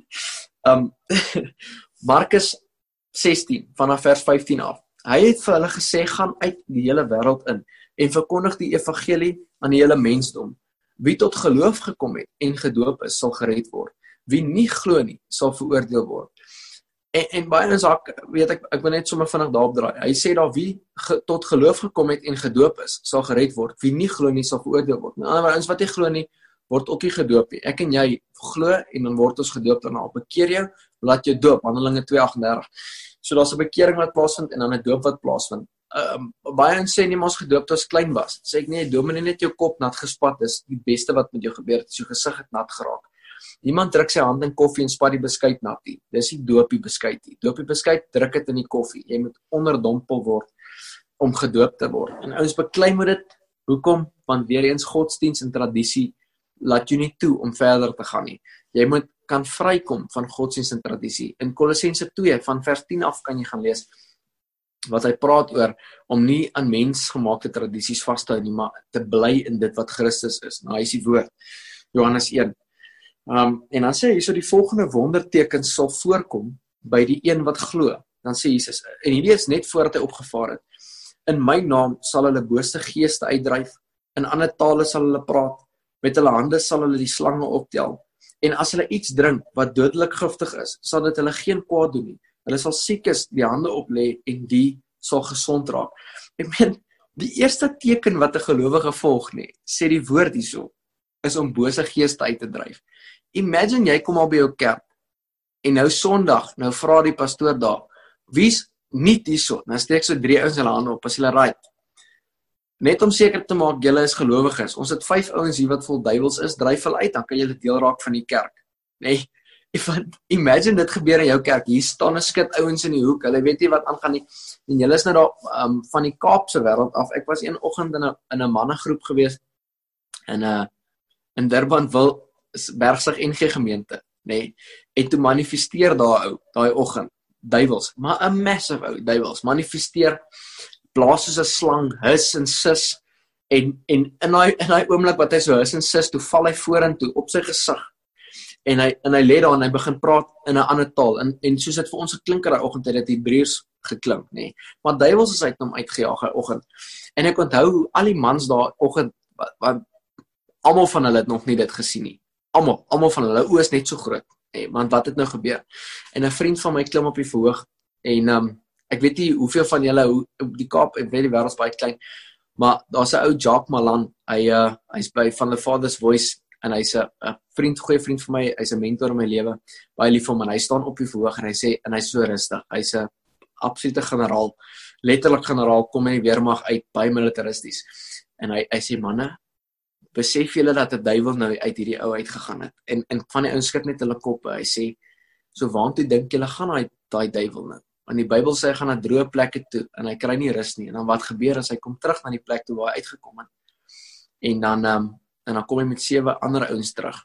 <laughs> um <laughs> Markus 16 vanaf vers 15 af. Hy het vir hulle gesê gaan uit die hele wêreld in en verkondig die evangelie aan die hele mensdom. Wie tot geloof gekom het en gedoop is, sal gered word. Wie nie glo nie, sal veroordeel word. En en baie mense ek weet ek ek wil net sommer vinnig daarop draai. Hy sê daar wie ge, tot geloof gekom het en gedoop is, sal gered word. Wie nie glo nie, sal veroordeel word. Nou ander ons wat nie glo nie, word ook nie gedoop nie. Ek en jy glo en dan word ons gedoop daarna. Bekeer jou, laat jou doop. Handelinge 2:38. So daar's 'n bekering wat plaasvind en dan 'n doop wat plaasvind. Ehm um, baie mense sê nie mos gedoop toe as klein was. Sê ek nee, dominee net jou kop nat gespat is die beste wat met jou gebeur het. Jou gesig het nat geraak. Iemand druk sy hand in koffie en spat die beskuit nat nie. Dis die doopie beskuit nie. Doopie beskuit druk dit in die koffie. Jy moet onderdompel word om gedoop te word. En ouens beklei met dit. Hoekom? Want weer eens godsdiens en tradisie laat jou nie toe om verder te gaan nie. Jy moet kan vrykom van godsdienst en tradisie. In Kolossense 2 van vers 10 af kan jy gaan lees wat hy praat oor om nie aan mensgemaakte tradisies vas te hou nie, maar te bly in dit wat Christus is. Nou, hy is die woord. Johannes 1. Um en dan sê hy so die volgende wondertekens sal voorkom by die een wat glo. Dan sê Jesus en hierdie is net voordat hy opgevaar het. In my naam sal hulle bose geeste uitdryf, in ander tale sal hulle praat, met hulle hande sal hulle die slange optel en as hulle iets drink wat dodelik giftig is sal dit hulle geen kwaad doen nie hulle sal siekes die hande op lê en die sal gesond raak ek meen die eerste teken wat 'n gelowige volg nê sê die woord hierso is om bose geeste uit te dryf imagine jy kom al by jou kerk en nou sonderdag nou vra die pastoor daar wie's nie hierso nou steek so drie ouens hulle hande op as hulle right net om seker te maak julle is gelowiges. Ons het vyf ouens hier wat vol duiwels is, dryf hulle uit, dan kan julle deel raak van die kerk. Nee. <laughs> If imagine dit gebeur in jou kerk. Hier staan 'n skit ouens in die hoek. Hulle weet nie wat aangaan nie. En julle is nou daar um, van die Kaapse wêreld af. Ek was een oggend in 'n in 'n mannegroep gewees in 'n uh, in Durban wil Bergsig NG gemeente, nê. Nee. En toe manifesteer daar ou daai oggend duiwels, maar 'n massive ou duiwels manifesteer blaas soos 'n slang, hus en sis en en in daai in daai oomblik wat hy so hus en sis, toe val hy vorentoe op sy gesig. En hy en hy lê daar en hy begin praat in 'n ander taal. En en soos dit vir ons geklink het daai oggend het dit Hebreëus geklink, nê. Nee. Maar duiwels is uit hom uitgejaag daai oggend. En ek onthou al die mans daai oggend want almal van hulle het nog nie dit gesien nie. Almal, almal van hulle oë is net so groot. Nê, nee, want wat het nou gebeur? En 'n vriend van my klim op die verhoog en um, ek weet nie hoeveel van julle die Kaap, ek weet die wêreld is baie klein, maar daar's 'n ou Jacques Malan. Hy uh hy's by van the Father's Voice en hy's 'n vriend, goeie vriend vir my. Hy's 'n mentor in my lewe. Baie lief vir hom en hy staan op die verhoog en hy sê en hy's so rustig. Hy's 'n absolute generaal. Letterlik generaal kom in die weermag uit, baie militaristies. En hy hy sê manne, besef julle dat 'n duiwel nou uit hierdie ou uitgegaan het. En en van die ouens skud net hulle koppe. Hy sê so waantoe dink julle gaan daai daai duiwel nou? Want die Bybel sê hy gaan na droë plekke toe en hy kry nie rus nie. En dan wat gebeur as hy kom terug na die plek toe waar hy uitgekom het? En dan ehm um, en dan kom hy met sewe ander ouens terug.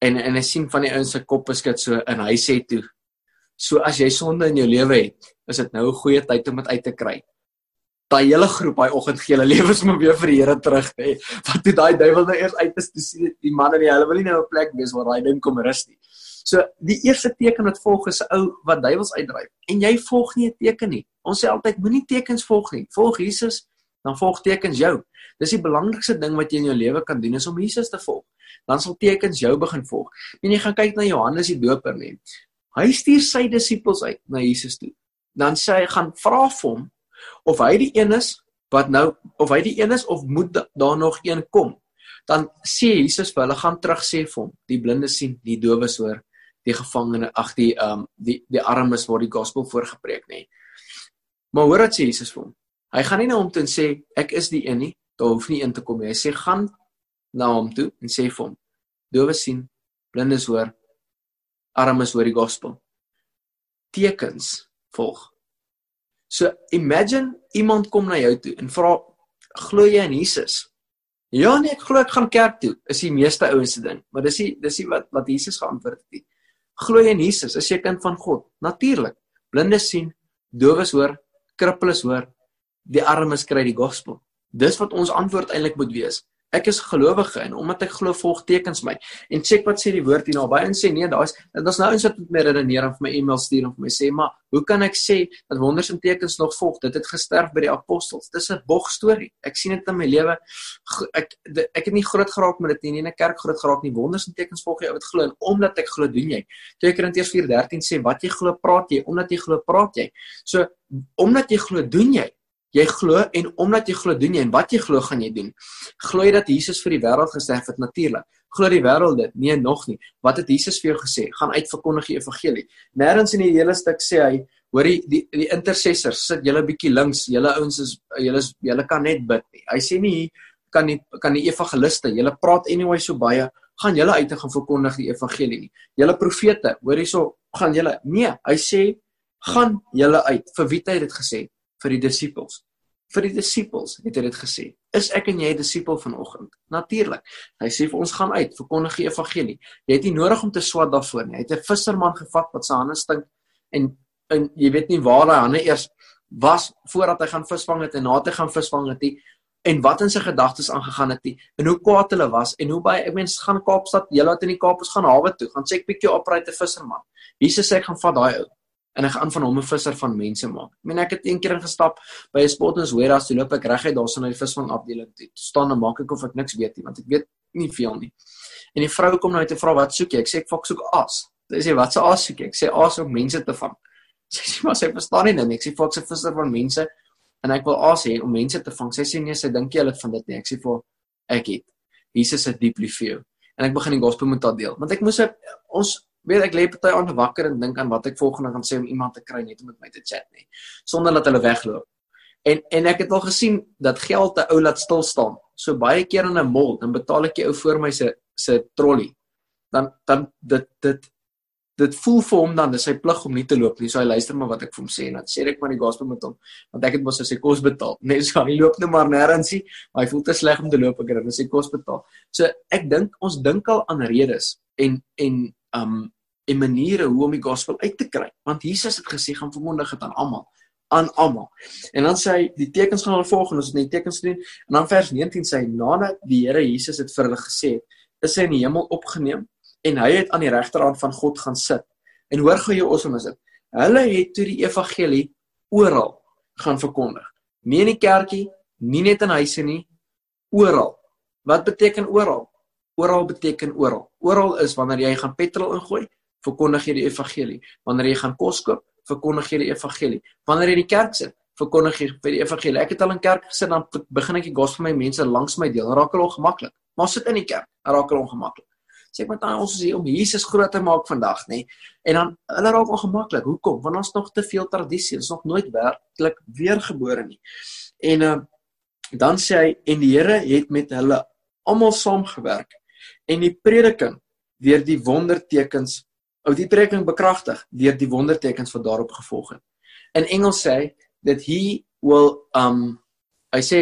En en hy sien van die ouens se koppe skud so en hy sê toe: "So as jy sonde in jou lewe het, is dit nou 'n goeie tyd om dit uit te kry." Daai hele groep daai oggend gee hulle <laughs> lewens maar weer vir die Here terug, hè. Wat toe daai duiwel nou eers uit is, toe sien die man en die hulle wil nie nou 'n plek wees waar hy ding kom rus nie. So die eerste teken wat volg is 'n ou wat duiwels uitdryf. En jy volg nie 'n teken nie. Ons sê altyd moenie tekens volg nie. Volg Jesus, dan volg tekens jou. Dis die belangrikste ding wat jy in jou lewe kan doen is om Jesus te volg. Dan sal tekens jou begin volg. En jy gaan kyk na Johannes die Doper nie. Hy stuur sy disippels uit na Jesus toe. Dan sê hy gaan vra vir hom of hy die een is wat nou of hy die een is of moet daar nog een kom. Dan sê Jesus vir hulle gaan terug sê vir hom, die blindes sien, die dowes hoor, die gevangene ag die ehm um, die die armes word die gospel voorgepreek nê. Maar hoor wat sê Jesus vir hom. Hy gaan nie na hom toe en sê ek is die een nie, daar hoef nie een te kom nie. Hy sê gaan na hom toe en sê vir hom: Dowe sien, blindes hoor, armes hoor die gospel. Tekens volg. So imagine iemand kom na jou toe en vra glo jy in Jesus? Ja nee, ek glo ek gaan kerk toe. Is die meeste ouens se ding, maar dis die dis die wat wat Jesus geantwoord het. Glo jy in Jesus? Is jy kind van God? Natuurlik. Blindes sien, dowes hoor, krippeles hoor, die armes kry die gospel. Dis wat ons antwoord eintlik moet wees. Ek is gelowige en omdat ek glo volg tekens my. En check wat sê die woord hier naby en sê nee, daar's daar's nou wat met my redeneer en vir my e-mail stuur en vir my sê, "Maar hoe kan ek sê dat wonders en tekens nog volg? Dit het gesterf by die apostels." Dis 'n bog storie. Ek sien dit in my lewe. Ek ek het nie groot geraak met dit nie, nie in 'n kerk groot geraak nie. Wonders en tekens volg jy wat glo en omdat ek glo, doen jy. 2 Korintiërs 4:13 sê, "Wat jy glo, praat jy. Omdat jy glo, praat jy." So, omdat jy glo, doen jy. Jy glo en omdat jy glo doen jy en wat jy glo gaan jy doen. Glo jy dat Jesus vir die wêreld gesterf het natuurlik. Glo die wêreld dit? Nee, nog nie. Wat het Jesus vir jou gesê? Gaan uit verkondig die evangelie. Nêrens in die hele stuk sê hy, hoor die die, die intercessors sit julle bietjie links, julle ouens is julle julle kan net bid nie. Hy sê nie kan nie kan die evangeliste, julle praat anyway so baie, gaan julle uit en gaan verkondig die evangelie nie. Julle profete, hoor hierso, gaan julle nee, hy sê gaan julle uit. Vir wie het hy dit gesê? Vir die disippels. Vir die disippels het hy dit gesê. Is ek en jy disipel vanoggend? Natuurlik. Hy sê vir ons gaan uit, verkondig die evangelie. Jy het nie nodig om te swat daarvoor nie. Hy het 'n visserman gevat wat sy hande stink en en jy weet nie waar hy hande eers was voordat hy gaan visvang het en na te gaan visvang het hy en wat in sy gedagtes aangegaan het hy en hoe kwaad hulle was en hoe baie ek mens gaan Kaapstad, julle wat in die Kaap is gaan hawe toe, gaan check bietjie opryte visserman. Jesus sê ek gaan vat daai ou en ek gaan van hom 'n visser van mense maak. Ek meen ek het een keer ingestap by 'n spot in Sweras, toe loop ek reguit daarson na die visvang afdeling toe. staan en maak ek of ek niks weet nie, want ek weet nie veel nie. En die vrou kom nou uit en vra wat soek jy? Ek sê ek fok soek aas. Sy sê wat se aas soek jy? Ek sê aas om mense te vang. <laughs> Sy sê maar sy verstaan nie nou. Ek sê fok se visser van mense en ek wil aas hê om mense te vang. Sy sê nee, sy dink jy hulle van dit nie. Ek sê vir ek het. Jesus is dieply for you. En ek begin die gospel met haar deel. Want ek moes ons weet ek lê party aan wakker en dink aan wat ek volgende gaan sê om iemand te kry net om met my te chat nie sonder dat hulle wegloop. En en ek het al gesien dat geld 'n ou laat stil staan. So baie keer in 'n mall dan betaal ek die ou voor my se se trolley. Dan dan dit dit dit voel vir hom dan dis sy plig om nie te loop nie. So hy luister maar wat ek vir hom sê en dan sê ek maar die gospel met hom want ek het mos sy kos betaal. <laughs> Nee, so hy loop net maar nêrens nie, maar hy voel te sleg om te loop ek het dan sy kos betaal. So ek dink ons dink al aan redes en en um en maniere hoe om die gospel uit te kry. Want Jesus het gesê gaan vermondig dit aan almal aan almal. En dan sê hy die tekens gaan hulle volg en ons het net tekens doen en dan vers 19 sê hy nadat die Here Jesus het vir hulle gesê is hy in die hemel opgeneem en hy het aan die regterhand van God gaan sit. En hoor gou jy awesome is dit. Hulle het toe die evangelie oral gaan verkondig. Nie in die kerkie nie net in huise nie oral. Wat beteken oral? Oral beteken oral. Oral is wanneer jy gaan petrol ingooi, verkondig jy die evangelie. Wanneer jy gaan kos koop, verkondig jy die evangelie. Wanneer jy in die kerk sit, verkondig jy vir die evangelie. Ek het al in kerk gesit dan begin ek die gospel met mense langs my deel. Raak hulle ongemaklik. Maar sit in die kerk, raak hulle ongemaklik. Sê ek met ons is hier om Jesus groot te maak vandag, nê? En dan hulle raak ongemaklik. Hoekom? Want ons nog te veel tradisie, ons nog nooit werklik weergebore nie. En uh, dan sê hy en die Here het met hulle almal saamgewerk en die prediking deur die wondertekens ou die prediking bekragtig deur die wondertekens wat daarop gevolg het. In Engels sê hy that he will um hy sê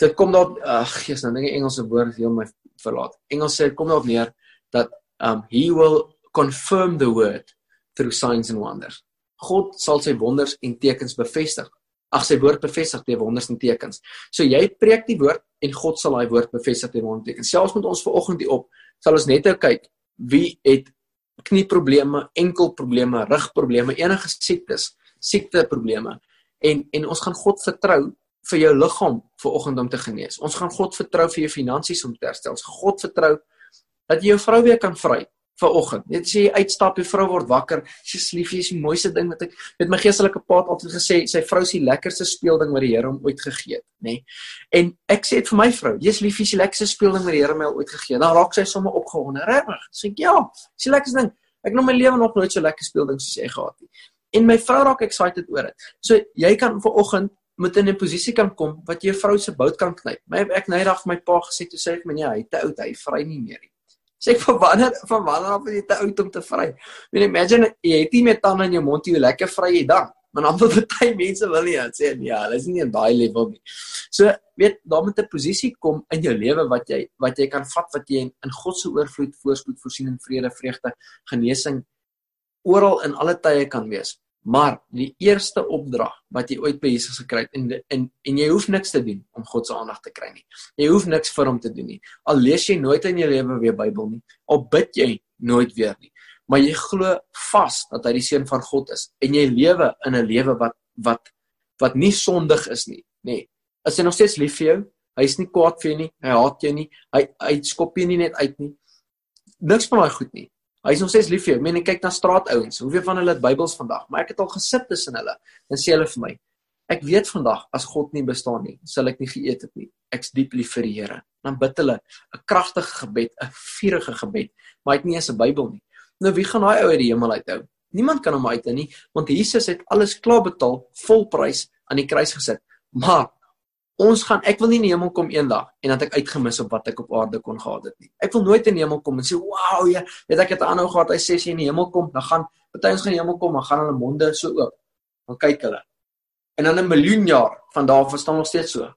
dit kom daar ag Jesus nou dinge Engelse woord heel my verlaat. Engels sê kom daarop neer dat um he will confirm the word through signs and wonders. God sal sy wonders en tekens bevestig ag sy woord bevestig deur wonders en tekens. So jy preek die woord en God sal daai woord bevestig deur wonders en tekens. Selfs met ons vanoggend hier op, sal ons net nou kyk wie het knieprobleme, enkelprobleme, rugprobleme, enige siektes, siekteprobleme. En en ons gaan God vertrou vir jou liggaam vanoggend om te genees. Ons gaan God vertrou vir jou finansies om te herstel. Ons gaan God vertrou dat jy jou vrou weer kan vry vir oggend. Net sê uitstap, die vrou word wakker. Sy sê liefie is die mooiste ding wat ek met my geestelike pa altyd gesê, sy vrou is die lekkerste speelding wat die Here hom ooit gegee het, nê. Nee. En ek sê dit vir my vrou, jy's liefie is die lekkerste speelding wat die Here my ooit gegee het. Dan raak sy sommer opgewonde, regtig. Sê ek ja, dis die lekkerste ding. Ek het nog my lewe nog nooit so lekker speelding soos jy gehad het. En my vrou raak excited oor dit. So jy kan vir oggend moet in 'n posisie kan kom wat jy jou vrou se bout kan knyp. My ek nou eendag vir my pa gesê toe sê ek my nee, hy te oud, hy vry nie meer nie. Sê ek van wanneer van wanneer af is jy te oud om te vry? I mean imagine jy het nie meer tande in jou mond jy lekker vry jy dan. Maar dan wil baie mense wil nie sê ja, hulle is nie in daai level nie. So weet daar moet 'n posisie kom in jou lewe wat jy wat jy kan vat wat jy in, in God se oorvloed voorspoed voorsiening vrede vreugde genesing oral in alle tye kan wees Maar die eerste opdrag wat jy ooit by Jesus gekry het en en en jy hoef niks te doen om God se aandag te kry nie. Jy hoef niks vir hom te doen nie. Al lees jy nooit in jou lewe weer Bybel nie, al bid jy nooit weer nie, maar jy glo vas dat hy die seun van God is en jy lewe in 'n lewe wat wat wat nie sondig is nie, nê. Nee. Is hy nog steeds lief vir jou? Hy's nie kwaad vir jou nie. Hy haat jou nie. Hy hy skop jou nie net uit nie. Niks van daai goed nie. Hy is nog steeds lief vir jou. Meen, ek kyk na straatouens. Hoeveel van hulle het Bybels vandag? Maar ek het al gesit tussen hulle. Dan sê hulle vir my: "Ek weet vandag as God nie bestaan nie, sal ek nie geëet het nie. Ek's diep lief vir die Here." Dan bid hulle 'n kragtige gebed, 'n vurige gebed, maar hy het nie eens 'n Bybel nie. Nou wie gaan daai ou uit die hemel uithou? Niemand kan hom uithou nie, want Jesus het alles klaar betaal, volprys aan die kruis gesit. Maar Ons gaan ek wil nie in die hemel kom eendag en dat ek uitgemis op wat ek op aarde kon gehad het nie. Ek wil nooit in die hemel kom en sê, "Wow, ja, weet ek het aanhou gehad hy sê as jy in die hemel kom, dan gaan party ons gaan in die hemel kom, dan gaan hulle monde so oop. Dan kyk hulle. En dan 'n miljoen jaar van daar af staan nog steeds so.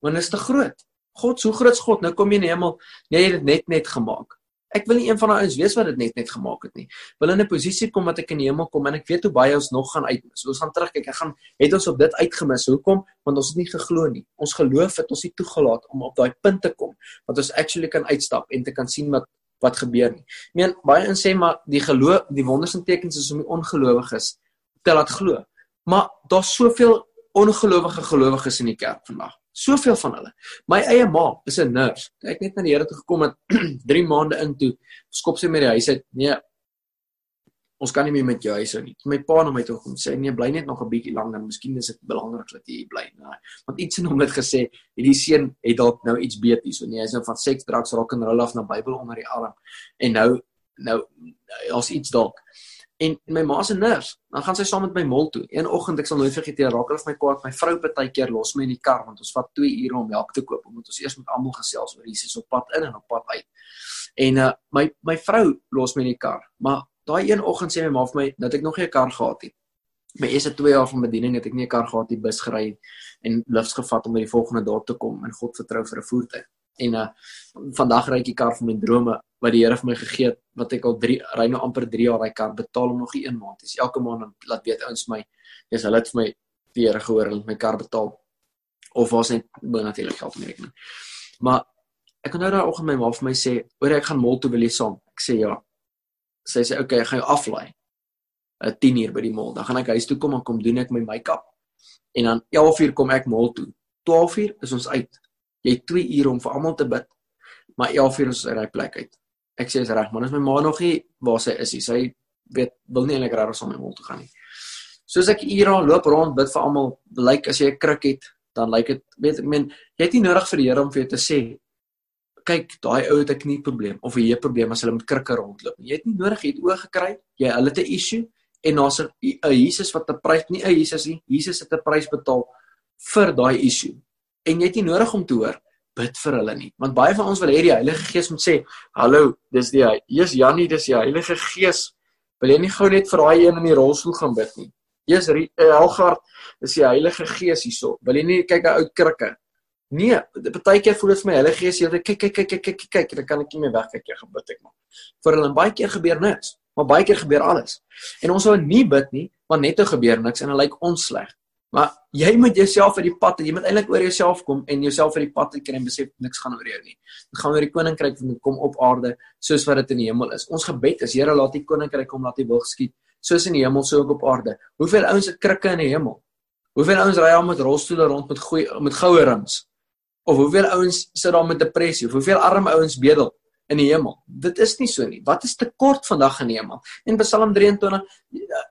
Want is te groot. God, so groot is God. Nou kom jy in die hemel, nee, jy het dit net net gemaak. Ek wil nie een van daai ouens wees wat dit net net gemaak het nie. Wil in 'n posisie kom wat ek in die hemel kom en ek weet hoe baie ons nog gaan uitmis. Ons gaan terugkyk. Ek gaan het ons op dit uitgemis. Hoekom? Want ons het nie geglo nie. Ons geloof het ons nie toegelaat om op daai punt te kom wat ons actually kan uitstap en te kan sien wat wat gebeur nie. Ek meen baie in sê maar die geloof, die wonders en tekens is om die ongelowiges te laat glo. Maar daar's soveel ongelowige gelowiges in die kerk vandag. Soveel van hulle. My eie ma is 'n nurse. Ek net na die Here toe gekom met 3 <clears throat> maande in toe. Skop sy met die huis uit. Nee. Ons kan nie meer met jou huis hou nie. My pa na my toe kom sê nee, bly net nog 'n bietjie langer. Miskien is dit belangrik dat jy hier bly. Nee. Want iets in hom het gesê, hierdie seun het dalk nou iets beet hier. So nee, hy's nou van seks, drugs, rock and roll af na Bybel onder die arm. En nou nou as iets dalk en my ma se nurse, dan gaan sy saam met my mol toe. Een oggend, ek sal nooit vergeet, hier raak hulle vir my kwaad. My vrou partykeer los my in die kar want ons vat 2 ure om melk te koop omdat ons eers met almal gesels oor Jesus op pad in en op pad uit. En uh my my vrou los my in die kar. Maar daai een oggend sê my ma vir my dat ek nog nie 'n kar gehad het. My eerste 2 jaar van bediening het ek nie 'n kar gehad nie, bus gery en lifts gevat om by die volgende dorp te kom en God vertrou vir 'n voertuig. En uh vandag ry ek die kar van my drome wat die Here vir my gegee het wat ek al 3 ry nou amper 3 jaar daai kar betaal hom nog nie 1 maand. Dis elke maand laat weet ouens my dis hulle het vir my die Here gehoor en my kar betaal of was net bo natuurlik geld meer ek. Maar ek kon nou daai oggend my ma vir my sê, "Oor ek gaan mall toe wil jy saam." Ek sê ja. Sy sê, "Oké, okay, ek gaan jou aflaai." 'n 10 uur by die mall. Dan gaan ek huis toe kom en kom doen ek my make-up. En dan 11 uur kom ek mall toe. 12 uur is ons uit. Jy het 2 ure om vir almal te bid maar 11 uur is uit daai plek uit. Ek sê is reg, man, is my ma nog nie waar sy is nie. Sy weet wil nie eintlik regtig om my mol toe gaan nie. Soos ek ure loop rond bid vir almal, lyk as jy 'n kruk het, dan lyk dit weet ek men jy het nie nodig vir die Here om vir jou te sê kyk, daai ou het 'n knie probleem of 'n heup probleem as hulle met krikke rondloop. Jy het nie nodig jy het oë gekry, jy hulle het 'n issue en daar's 'n Jesus wat 'n prys nie 'n Jesus nie. Jesus het 'n prys betaal vir daai issue. En jy het nie nodig om te hoor bid vir hulle nie. Want baie van ons wil hê die Heilige Gees moet sê, "Hallo, dis die Jesus Janie, dis die Heilige Gees." Wil jy nie gou net vir daai een in die rolstoel gaan bid nie? Jesus Helgard, dis die Heilige Gees hierso. Wil jy nie kyk hy ou krikke? Nee, partykeer voel dit vir my Heilige Gees jy kyk kyk kyk kyk kyk kyk, dan kan ek nie meer wegkyk jy gebid ek maar. Vir hulle baie keer gebeur niks, maar baie keer gebeur alles. En ons wou nie bid nie, want net toe gebeur niks en dit lyk ons sleg. Maar jy moet jouself uit die pad, jy moet eintlik oor jouself kom en jouself uit die pad kry en besef niks gaan oor jou nie. Dit gaan oor die koninkryk wat kom op aarde soos wat dit in die hemel is. Ons gebed is Here laat die koninkryk kom, laat U wil geskied soos in die hemel so ook op aarde. Hoeveel ouens het krikke in die hemel? Hoeveel ouens ry al met rolstoele rond met goeie met goue rims? Of hoeveel ouens sit daar met depressie? Of hoeveel arme ouens bedel? In die hemel. Dit is nie so nie. Wat is te kort vandag in die hemel? In Psalm 23,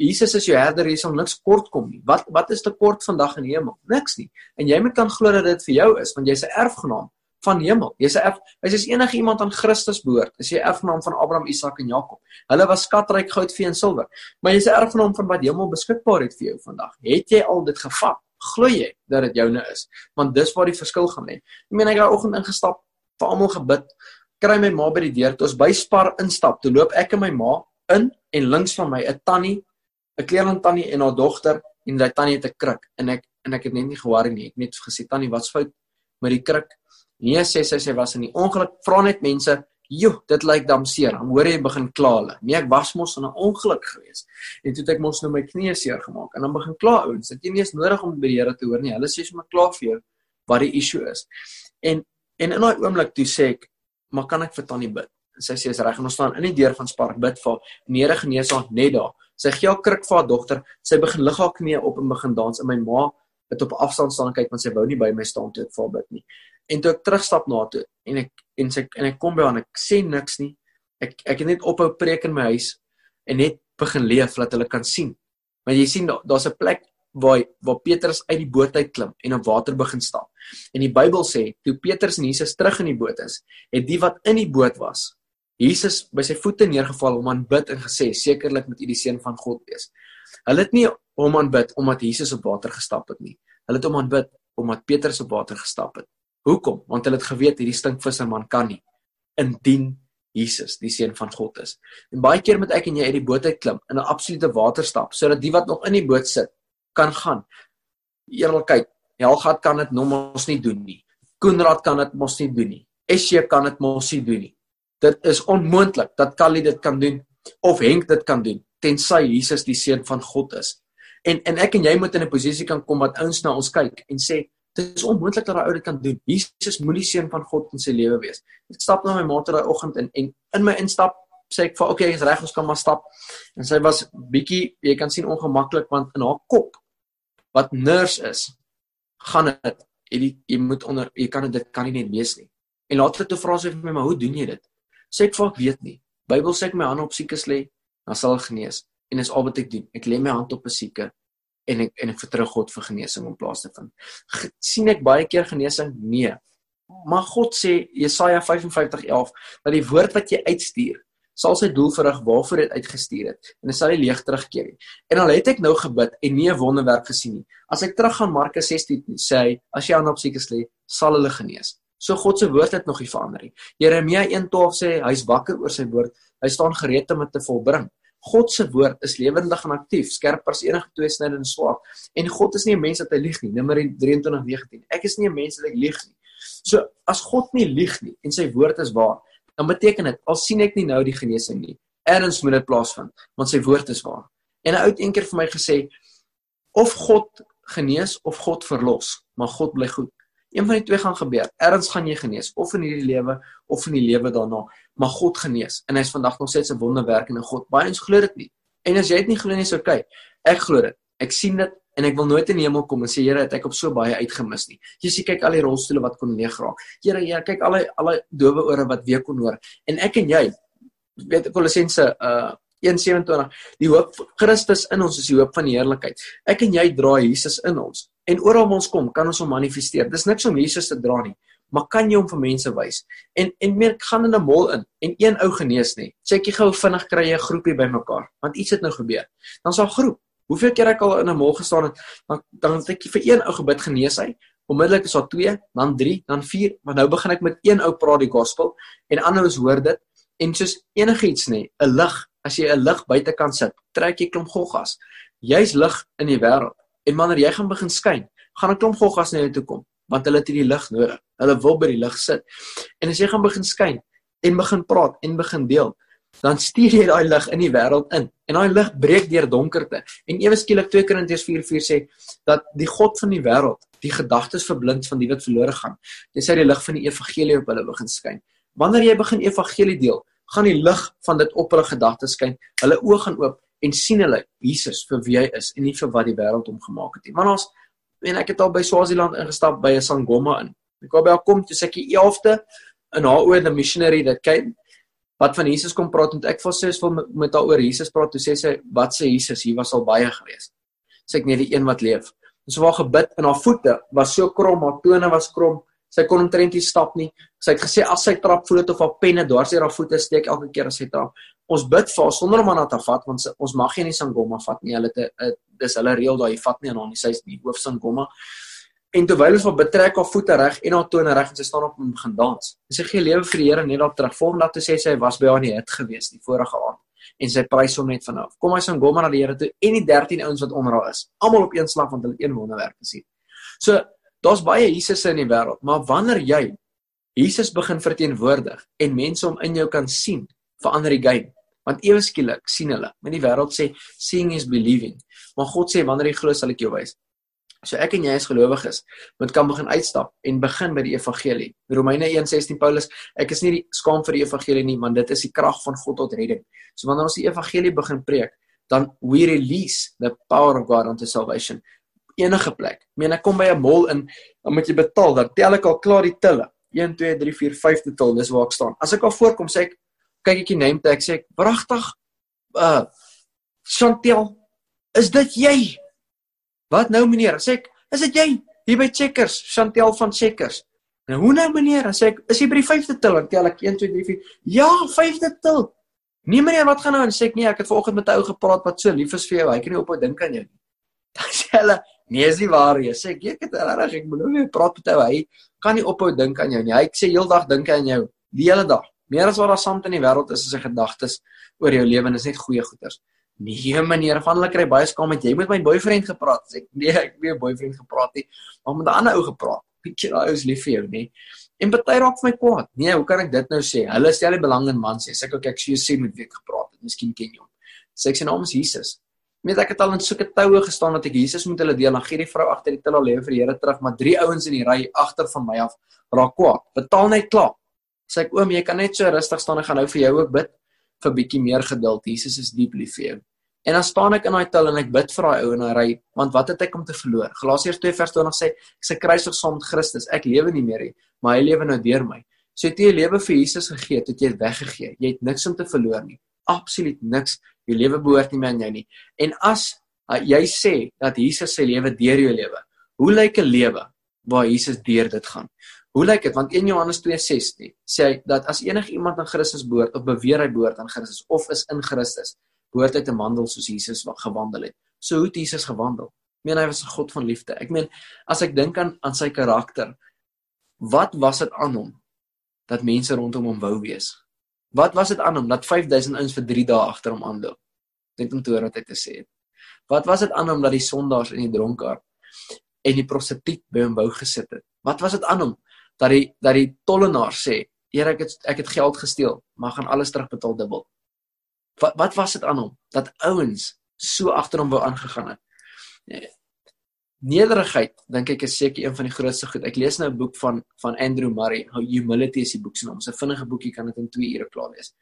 Jesus is jou herder, jy sal niks kort kom nie. Wat wat is te kort vandag in die hemel? Niks nie. En jy moet kan glo dat dit vir jou is, want jy's 'n erfgenaam van hemel. Jy's 'n erf, as jy enige iemand aan Christus behoort, is jy erfgenaam van Abraham, Isak en Jakob. Hulle was skatryk goud, vee en silwer. Maar jy's 'n erfgenaam van wat hemel beskikbaar het vir jou vandag. Het jy al dit gevat? Glo jy dat dit joune is? Want dis waar die verskil gaan lê. Ek meen ek het daai oggend ingestap, vir almal gebid kry my ma by die deur. Toe ons by Spar instap, toe loop ek en my ma in en links van my 'n tannie, 'n kleerling tannie en haar dogter en daai tannie het 'n kruk en ek en ek het net nie gehoor nie. Ek net gesê tannie, wat's fout met die kruk? Nee, sê sy sy was in die ongeluk. Vra net mense "Jo, dit lyk dan seer." Dan hoor jy begin kla hulle. Nee, ek was mos in 'n ongeluk gewees. En toe het ek mos nou my knie seer gemaak en dan begin kla ouens. Dit is nie eens nodig om by die Here te hoor nie. Hulle sê sommer klaar vir jou wat die issue is. En en in daai oomblik toe sê ek, "Maar kan ek vir Tannie bid?" En sy sê, "Is reg." En ons staan in die deur van Spark bid vir Nere genees haar net daar. Sy gee haar kruk vir haar dogter. Sy begin lig haar knie op en begin dans. En my ma het op afstand staan kyk want sy wou nie by my staan toe ek vir bid nie. En toe ek terugstap na toe en ek en sy en ek kom by haar en ek sê niks nie. Ek ek het net ophou preek in my huis en net begin leef dat hulle kan sien. Want jy sien daar's 'n plek waar waar Petrus uit die boot uit klim en op water begin stap. En die Bybel sê, toe Petrus en Jesus terug in die boot is, het die wat in die boot was, Jesus by sy voete neergeval om aanbid en gesê, sekerlik moet u die seun van God wees. Hulle het nie hom aanbid omdat Jesus op water gestap het nie. Hulle het hom aanbid omdat Petrus op water gestap het. Hoekom? Want hulle het geweet hierdie stinkvisserman kan nie indien Jesus die seun van God is. En baie keer moet ek en jy uit die boot uit klim in 'n absolute waterstap sodat die wat nog in die boot sit kan gaan. Eerlikheid, Helgat kan dit mos nie doen nie. Koenraad kan dit mos nie doen nie. Esje kan dit mos nie doen nie. Dit is onmoontlik dat Kali dit kan doen of Henk dit kan doen tensy Jesus die seun van God is. En en ek en jy moet in 'n posisie kan kom wat ouens na ons kyk en sê dit is onmoontlik dat daai ou dit kan doen. Jesus moet die seun van God in sy lewe wees. Ek stap na my ma toe daai oggend en en in my instap sê ek vir okay, is reg, ons kan maar stap. En sy was bietjie, jy kan sien ongemaklik want in haar kop wat nurse is, gaan dit jy jy moet onder jy kan dit kan nie net wees nie. En later toe vra sy vir my, maar hoe doen jy dit? Sê ek vir ek weet nie. Bybel sê ek my hand op siekes lê, dan sal genees. En dis al wat ek doen. Ek lê my hand op 'n sieke en ek en ek vertrou God vir genesing om plaas te vind. Ge, sien ek baie keer genesing? Nee. Maar God sê Jesaja 55:11 dat die woord wat jy uitstuur sal sy doel verrig waarvoor dit uitgestuur het en dit sal nie leeg terugkeer nie. En al het ek nou gebid en nie 'n wonderwerk gesien nie. As ek teruggaan Markus 16 sê hy as jy aan op siekes lê, sal hulle genees. So God se woord het nog nie verander nie. Jeremia 1:12 sê hy's wakker oor sy woord. Hy staan gereed om dit te volbring. God se woord is lewendig en aktief, skerper as enige tweesnydende swaard. En God is nie 'n mens wat hy lieg nie. Numeri 23:19. Ek is nie 'n mens wat ek lieg nie. So as God nie lieg nie en sy woord is waar, dan beteken dit al sien ek nie nou die genesing nie, erns moet dit plaasvind, want sy woord is waar. En 'n ou het eendag vir my gesê of God genees of God verlos, maar God bly goed. Een van die twee gaan gebeur. Erns gaan jy genees of in hierdie lewe of in die lewe daarna, maar God genees. En hy's vandag nog steeds 'n wonderwerkende God. Baie ons glo dit nie. En as jy dit nie glo nie, is okay. Ek glo dit. Ek sien dit en ek wil nooit in die hemel kom en sê Here, het ek op so baie uitgemis nie. Sien kyk al die rolstoele wat kon leeg raak. Here, ja, kyk al die al die dowe ore wat weer kon hoor. En ek en jy weet Kolossense uh 1:27 die hoop Christus in ons is die hoop van die heerlikheid. Ek en jy dra Jesus in ons. En oral waar ons kom, kan ons hom manifesteer. Dis niks om Jesus te dra nie, maar kan jy hom vir mense wys? En en meer gaan in 'n mol in en een ou genees nie. Sê ek jy gou vinnig kry jy 'n groepie bymekaar, want iets het nou gebeur. Dan's daar groep. Hoeveel keer ek al in 'n mol gestaan het, dan dan het ek vir een ou gebid genees hy. Onmiddellik is daar 2, dan 3, dan 4, maar nou begin ek met een ou praat die gospel en ander ons hoor dit en soos enigiets nê, 'n lig, as jy 'n lig buite kan sit, trek jy klomp goggas. Jy's lig in die wêreld. En wanneer jy gaan begin skyn, gaan 'n klomp goggas na jou toe kom, want hulle het hierdie lig nodig. Hulle wil by die lig sit. En as jy gaan begin skyn en begin praat en begin deel, dan stuur jy daai lig in die wêreld in en daai lig breek deur donkerte. En ewe skielik 2 Korintiërs 4:4 sê dat die god van die wêreld die gedagtes verblind van die wat verlore gaan. Dis hy die lig van die evangelie op hulle begin skyn. Wanneer jy begin evangelie deel gaan die lig van dit op hulle gedagtes skyn. Hulle oë gaan oop en sien hulle Jesus vir wie hy is en nie vir wat die wêreld hom gemaak het nie. Want ons en ek het al by Swaziland ingestap by 'n sangoma in. Ek wou by haar kom toe sê ek die 11de in haar oë the missionary that came wat van Jesus kom praat en ek vir sy wil met, haar oor Jesus praat toe sê sy wat sê Jesus? Hier was al baie gewees. Sê ek net die een wat leef. En so waar gebid en haar voete was so krom haar tone was krom. Sy kon omtrent nie stap nie. Sy het gesê as sy trap voel dit of haar penne dwars deur haar voete steek elke keer as sy trap. Ons bid vir haar sonder om aan haar te vat want sy, ons mag nie sangoma vat nie. Hulle het dis hulle reël daai vat nie aan haar nie. Sy is nie hoof sangoma En terwyl ons van betrek haar voete reg en haar tone reg en sy staan op en begin dans. En sy gee lewe vir die Here net daar terug. Volgende dag toe sê sy was by haar in die hut gewees die vorige aand en sy prys hom net vanaf. Kom hy sing gomma na die Here toe en die 13 ouens wat onder haar is. Almal op een slag want hulle het een wonderwerk gesien. So daar's baie Jesusse in die wêreld, maar wanneer jy Jesus begin verteenwoordig en mense om in jou kan sien, verander die game. Want ewe skielik sien hulle. Maar die wêreld sê seeing is believing. Maar God sê wanneer jy glo sal ek jou wys. So ek en jy as gelowiges moet kan begin uitstap en begin by die evangelie. Romeine 1:16 Paulus, ek is nie die skaam vir die evangelie nie, want dit is die krag van God tot redding. So wanneer ons die evangelie begin preek, dan we release the power of God unto salvation. Enige plek. Ek meen ek kom by 'n mall in, dan moet jy betaal, dan tel ek al klaar die tille. 1 2 3 4 5 te tel, dis waar ek staan. As ek al voorkom sê ek kyk ek die name tag sê ek, "Pragtig. Uh Chantel, is dit jy?" Wat nou meneer? Sê ek, is dit jy? Hier by Checkers, Chantel van Checkers. Nou hoe nou meneer? Sê ek, is jy by die 5de til? Dan tel ek 1 2 3 4. Ja, 5de til. Nee meneer, wat gaan nou aan? Sê ek nee, ek het vanoggend met 'n ou gepraat wat so lief is vir jou. Hy kan nie ophou dink aan jou nie. <laughs> Dan sê hulle, nee, is nie waar nie. Sê ek, ek het reg, ek bedoel nie praat met ou. Hy kan nie ophou dink aan jou nie. Hy sê heeldag dink aan jou, die hele dag. Meer as wat daar saam in die wêreld is, is sy gedagtes oor jou lewe en is net goeie goeders. Nee meneer, van hulle kry baie skaam met jy met my boyfriend gepraat. Sê ek nee, ek het nie 'n boyfriend gepraat nie, maar met 'n ander ou gepraat. Pietjie, daai ou is lief vir jou, nee. En party raak vir my kwaad. Nee, hoe kan ek dit nou sê? Hulle stel nie belang in man sê. Sê ek ook ek sê sê met wie ek gepraat het. Miskien ken jy hom. Sê ek sy naam is Jesus. Net ek het al in sulke toue gestaan dat ek Jesus moet hulle deel. Dan gee die vrou agter die til al lewe vir die Here terug, maar drie ouens in die ry agter van my af raak kwaad. Betaal net klaar. Sê ek oom, jy kan net so rustig staan en gaan nou vir jou ook bid vir bietjie meer geduld. Jesus is diep lief vir jou. En dan staan ek in daai til en ek bid vir daai ou en hy ry, want wat het ek om te verloor? Galasiërs 2:20 sê ek se kruisig saam met Christus. Ek lewe nie meer nie, maar hy lewe nou deur my. So het jy 'n lewe vir Jesus gegee, het jy dit weggegee. Jy het niks om te verloor nie. Absoluut niks. Jou lewe behoort nie meer aan jou nie. En as uh, jy sê dat Jesus sy lewe deur jou lewe, hoe lyk 'n lewe waar Jesus deur dit gaan? Hoe lyk dit? Want 1 Johannes 2:16 sê hy dat as enige iemand aan Christus behoort of beweer hy behoort aan Christus of is in Christus, behoort hy te wandel soos Jesus gewandel het. So hoe het Jesus gewandel? Meen hy was 'n God van liefde. Ek meen as ek dink aan aan sy karakter, wat was dit aan hom dat mense rondom hom wou wees? Wat was dit aan hom dat 5000 ouens vir 3 dae agter hom aanloop? Net om te hoor wat hy te sê het. Wat was dit aan hom dat die sondaars en die dronkaard en die prostituut by hom wou gesit het? Wat was dit aan hom dat die dat die tollenaar sê, "Here, ek het ek het geld gesteel, maar gaan alles terugbetaal dubbel." wat wat was dit aan hom dat ouens so agter hom wou aangegaan het? Nederigheid dink ek is seker een van die grootste goed. Ek lees nou 'n boek van van Andrew Murray How Humility is die boek se naam. 'n vinnige boekie kan dit in 2 ure klaar lees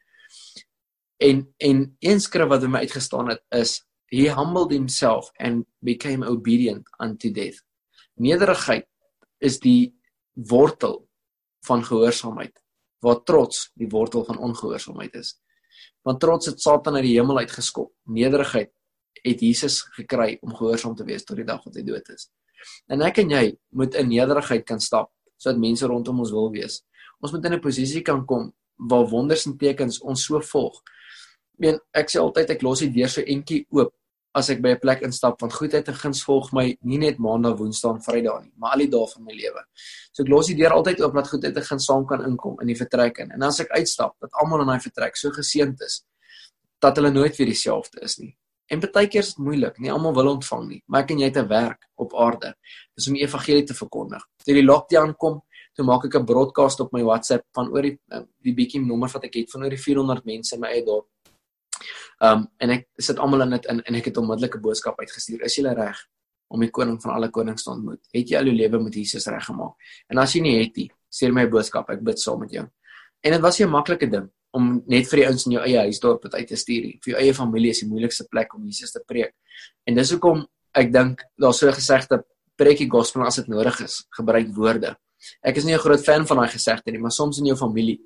en en een skrif wat my uitgestaan het is he humbled himself and became obedient unto death. Nederigheid is die wortel van gehoorsaamheid waar trots die wortel van ongehoorsaamheid is Want trots het Satan uit die hemel uit geskop. Nederigheid het Jesus gekry om gehoorsaam te wees tot die dag wat hy dood is. En ek en jy moet in nederigheid kan stap sodat mense rondom ons wil wees. Ons moet in 'n posisie kan kom waar wonders en tekens ons so volg. Ek meen ek sê altyd ek los die deur so entjie oop as ek by 'n plek instap want goedheid en guns volg my nie net maandag, woensdae en vrydag nie, maar al die dae van my lewe. So ek los die deur altyd oop dat goedheid en guns saam kan inkom in die vertrek in. En as ek uitstap, dat almal in daai vertrek so geseënd is dat hulle nooit weer dieselfde is nie. En baie keer is dit moeilik, nie almal wil ontvang nie, maar ek en jy het 'n werk op aarde. Dis om die evangelie te verkondig. Toe die lockdown kom, toe maak ek 'n broadcast op my WhatsApp van oor die die bietjie nommer wat ek het van oor die 400 mense in my eie dorp Um en ek sit almal in dit in en ek het onmiddellike boodskap uitgestuur. Is jy reg om die koning van alle konings te ontmoet? Het jy al jou lewe met Jesus reggemaak? En as jy nie het nie, stuur my 'n boodskap. Ek bid saam met jou. En dit was 'n maklike ding om net vir die ouens in jou eie huis dorp uit te stuur. Vir jou eie familie is die moeilikste plek om Jesus te preek. En dis hoekom ek dink daar's so gesegde preek die gospel as dit nodig is. Gebruik woorde. Ek is nie 'n groot fan van daai gesegde nie, maar soms in jou familie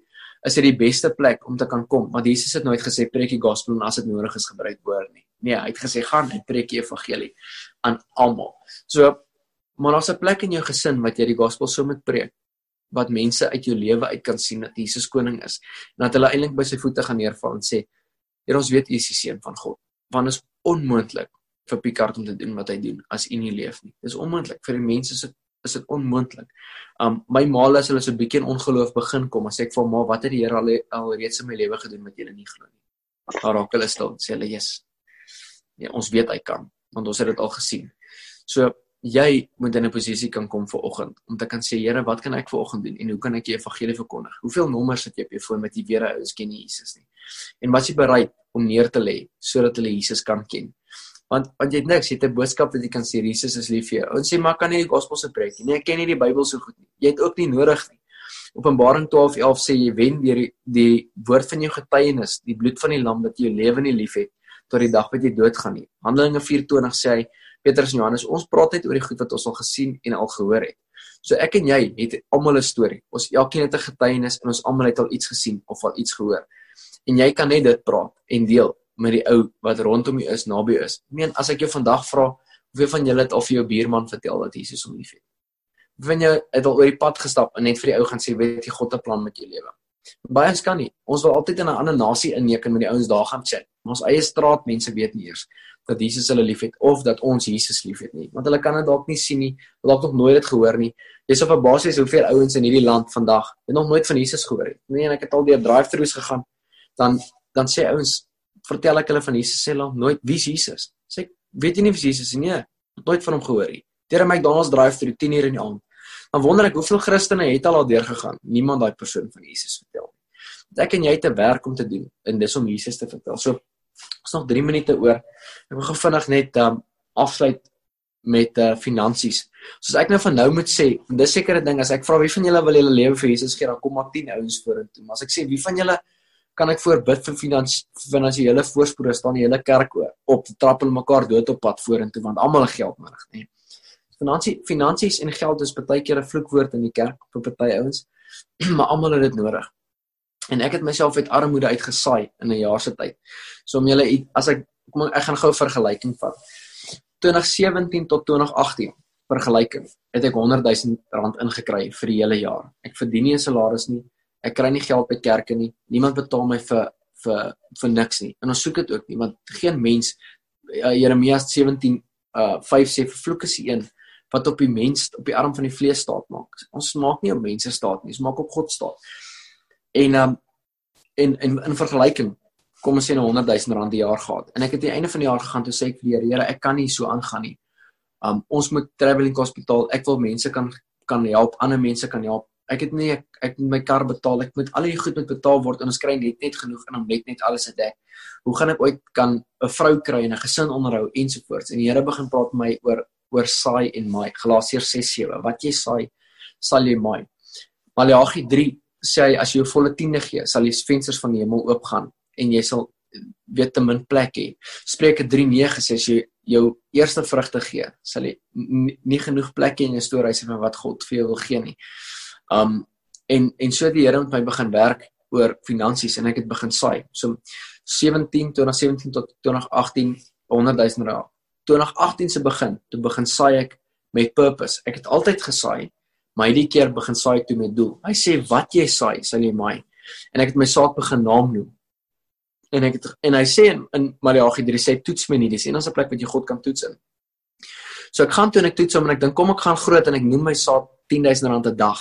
is dit die beste plek om te kan kom want Jesus het nooit gesê preek die gospel en as dit nodig is gebruik woord nie. Nee, hy het gesê gaan en preek die evangelie aan almal. So maar daar's 'n plek in jou gesin wat jy die gospel so moet preek wat mense uit jou lewe uit kan sien dat Jesus koning is en dat hulle eintlik by sy voete gaan neerval en sê Here ons weet U is die seun van God. Want is onmoontlik vir Picard om te doen wat hy doen as U nie leef nie. Dis onmoontlik vir die mense se is dit onmoontlik. Um my ma as hulle so 'n bietjie in ongeloof begin kom, as ek vir ma wat het die Here al al reeds in my lewe gedoen wat julle nie glo nie. Dan raak hulle stil, sê hulle, "Jesus. Ja, ons weet hy kan, want ons het dit al gesien." So jy moet in 'n posisie kan kom vir oggend om te kan sê Here, wat kan ek vir oggend doen en hoe kan ek die evangelie verkondig? Hoeveel nommers het jy op jou foon met jy weer ouens ken Jesus nie? En wat jy bereid om neer te lê sodat hulle Jesus kan ken? Want want jy het niks, jy het 'n boodskap wat jy kan sê Jesus is lief vir jou. Ons sê maar kan nie die gospel se preek nie. Nee, ek ken nie die Bybel so goed nie. Jy het ook nie nodig nie. Openbaring 12:11 sê jy wen deur die, die woord van jou getuienis, die bloed van die lam jy jou lewe nie liefhet tot die dag wat jy doodgaan nie. Handelinge 4:20 sê hy Petrus en Johannes, ons praat net oor die goed wat ons al gesien en al gehoor het. So ek en jy het almal 'n storie. Ons elkeen het 'n getuienis en ons almal het al iets gesien of al iets gehoor. En jy kan net dit praat en deel met die ou wat rondom jou is, naby jou is. Ek meen as ek jou vandag vra, hoeveel van julle het al vir jou buurman vertel dat Jesus hom liefhet? Wanneer jy het al oor die pad gestap en net vir die ou gaan sê, weet jy God 'n plan met jou lewe. Baie ons kan nie. Ons wil altyd in 'n ander nasie inneek en met die ouens daar gaan chat. Ons eie straat mense weet nie eers dat Jesus hulle liefhet of dat ons Jesus liefhet nie. Want hulle kan dit dalk nie sien nie, het nog nooit dit gehoor nie. Jy's op 'n basis hoeveel ouens in hierdie land vandag het nog nooit van Jesus gehoor het. Nee, en ek het al deur drive-thrus gegaan. Dan dan sê ouens, vertel ek hulle van Jesus sê hulle nooit wie is Jesus? Sê weet jy nie wie Jesus is nie? Nee, nooit van hom gehoor nie. Deur 'n McDonald's drive-thru 10 uur in die aand dan wonder ek hoeveel Christene het al al deurgegaan. Niemand daai persoon van Jesus vertel nie. Want ek en jy het 'n werk om te doen en dis om Jesus te vertel. So ons nog 3 minute oor. Ek wil gevinnig net um, afsluit met uh finansies. Soos ek nou van nou moet sê, dis seker 'n ding as ek vra wie van julle wil julle lewe vir Jesus gee, dan kom maar 10 ouens vorentoe. Maar as ek sê wie van julle kan ek voorbid vir finans finansiële voorspoed, staan die hele kerk op te trappel mekaar dood op pad vorentoe want almal geld nodig, nê. Finansie finansies en geld is baie keer 'n vloekwoord in die kerk vir baie ouens, <clears throat> maar almal het dit nodig. En ek het myself uit armoede uitgesaai in 'n jaar se tyd. So om julle as ek kom ek gaan gou 'n vergelyking vat. 2017 tot 2018 vergelyking het ek 100 000 rand ingekry vir die hele jaar. Ek verdien nie 'n salaris nie. Ek kry nie geld by kerke nie. Niemand betaal my vir vir vir niks nie. En ons soek dit ook nie want geen mens uh, Jeremia 17 uh 5 sê vervloek is die een wat op die mens op die arm van die vlees staat maak. Ons maak nie op mense staat nie, ons maak op God staat. En um en in in vergelyking kom ons sê 'n 100 000 rand die jaar gehad. En ek het aan die einde van die jaar gegaan toe sê ek vir die Here, ek kan nie so aangaan nie. Um ons moet traveling hospitaal. Ek wil mense kan kan help, ander mense kan help. Ek het nie ek, moet my kar betaal. Ek moet al die goed moet betaal word en ons kry net net genoeg en om net net alles te dek. Hoe gaan ek ooit kan 'n vrou kry en 'n gesin onderhou ensovoorts? En die Here begin praat met my oor oor saai en maai. Galasiërs 6:7. Wat jy saai, sal jy maai. Maleagi 3 sê hy as jy 'n volle tiende gee, sal die vensters van die hemel oopgaan en jy sal weet te min plek hê. Spreuke 3:9 sê as jy jou eerste vrugte gee, sal jy nie genoeg plek hê in jou stoorhuis van wat God vir jou wil gee nie. Um en en so het die Here met my begin werk oor finansies en ek het begin saai. So 17 2017 tot 2018 100 000 rand 2018 se begin, toe begin saai ek met purpose. Ek het altyd gesaai, maar hierdie keer begin saai ek toe met doel. Hy sê wat jy saai, sal jy maai. En ek het my saak begin naam noem. En ek het en hy sê in, in Maleagi 3 sê toets my nie, dis enigste plek wat jy God kan toets in. So ek gaan toe en ek toets hom en ek dink kom ek gaan groot en ek noem my saak 10000 rand 'n dag.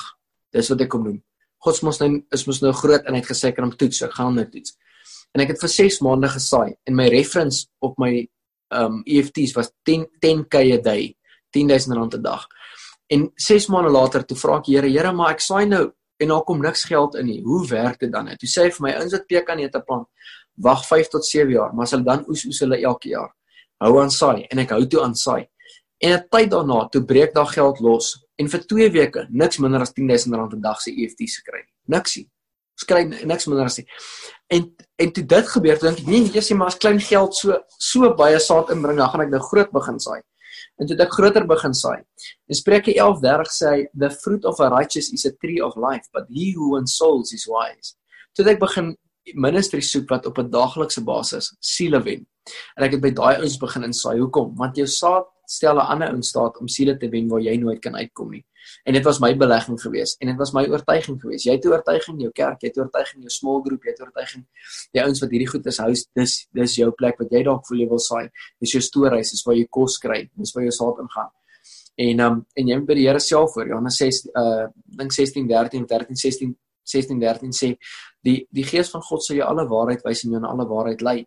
Dis wat ek kom noem. God mos nou is mos nou groot en hy het gesê ek kan hom toets. Ek gaan hom nou toets. En ek het vir 6 maande gesaai en my reference op my um EFTs was 10 10k a day, 10000 rand 'n dag. En 6 maande later toe vra ek Here, Here, maar ek saai nou en daar kom niks geld in nie. Hoe werk dit dan nou? Toe sê hy vir my, "Ons het pekanete plan. Wag 5 tot 7 jaar, maar as hulle dan oes oes hulle elke jaar. Hou aan saai en ek hou toe aan saai. En 'n tyd daarna toe breek daar geld los en vir 2 weke niks minder as 10000 rand 'n dag se EFTs gekry nie. Niksie. Skry niks minder as nie. En en toe dit gebeur, dink ek, nee, eers jy maar as klein geld so so baie saad inbring, dan gaan ek nou groot begin saai. En toe ek groter begin saai. In Spreuke 11:30 sê hy, "The fruit of a righteous is a tree of life, but he who wins souls is wise." Toe ek begin ministry soek wat op 'n daaglikse basis siele wen. En ek het by daai ouens begin insaai. Hoekom? Want jou saad stel 'n ander in staat om siele te wen waar jy nooit kan uitkom nie. En dit was my belegging geweest en dit was my oortuiging geweest. Jy het 'n oortuiging in jou kerk, jy het 'n oortuiging in jou small group, jy het 'n oortuiging die ouens wat hierdie goed is hou, dis dis jou plek wat jy dalk voel jy wil saai. Dis jou stoorhuis, dis waar jy kos kry, dis waar jou saad ingaan. En um en jy moet by die Here self voor. Johannes 6 uh dink 16 13 13 16 16 13 sê die die gees van God sal jou alle waarheid wys en jou in alle waarheid lei.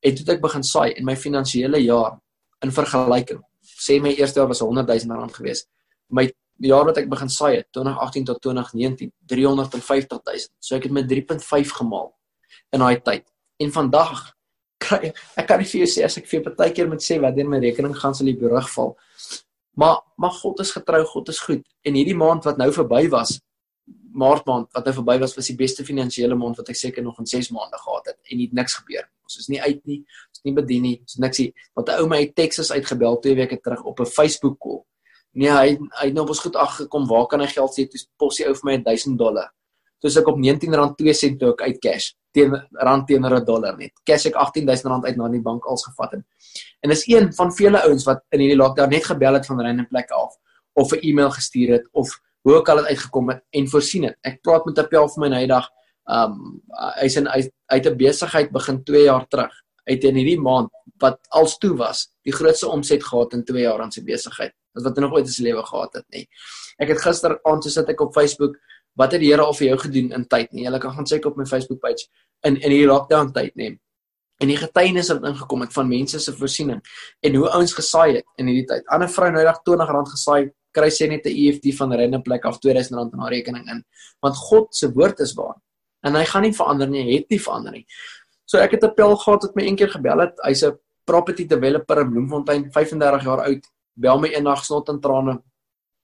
En toe ek begin saai in my finansiële jaar in vergelyking sê my eerste jaar was 100 000 rand geweest. My jaar wat ek begin saai het, 2018 tot 2019, 350 000. So ek het met 3.5 gemaal in daai tyd. En vandag kry ek kan nie vir jou sê as ek vir partykeer moet sê wat deur my rekening gaan sal die berug val. Maar maar God is getrou, God is goed. En hierdie maand wat nou verby was, Maart maand wat nou verby was, was die beste finansiële maand wat ek seker nog in 6 maande gehad het en niks gebeur. Ons is nie uit nie, nie bedien nie, ons niks nie. Want 'n ou my uit Texas uitgebel 2 weke terug op 'n Facebook call. Nee, hy hy het nou op ons goed aggekom, waar kan hy geld sê? Toe pos hy ou vir my 1000 dollar. Toe ek op R19.2 sent toe ek uit cash teen rand teenoor 'n dollar net. Cash ek R18000 uit na die bank als gevat het. En dis een van vele ouens wat in hierdie lockdown net gebel het van random plekke af of 'n e-mail gestuur het of hoe ook al dit uitgekom het en voorsien het. Ek praat met 'n appel vir my nou eendag. Um hy's in uit 'n besigheid begin 2 jaar terug. Uit in hierdie maand wat als toe was, die grootste omset gehad in 2 jaar aan sy besigheid. Wat wat hy nog ooit in sy lewe gehad het, nê. Ek het gister aand so sit ek op Facebook wat het die Here al vir jou gedoen in tyd nie. Jy kan gaan kyk op my Facebook page in in hierdie lockdown tyd, nê. En die getuienis wat ingekom het van mense se voorsiening en hoe ouens gesaai het in hierdie tyd. Ander vrou nou dag R20 gesaai kry sy net 'n EFT van 'n random plek af R2000 in haar rekening in. Want God se woord is waar. En hy gaan nie verander nie, hy het nie verander nie. So ek het 'n pel gehad wat my een keer gebel het. Hy's 'n property developer in Bloemfontein, 35 jaar oud. Bel my eendag snot in trane.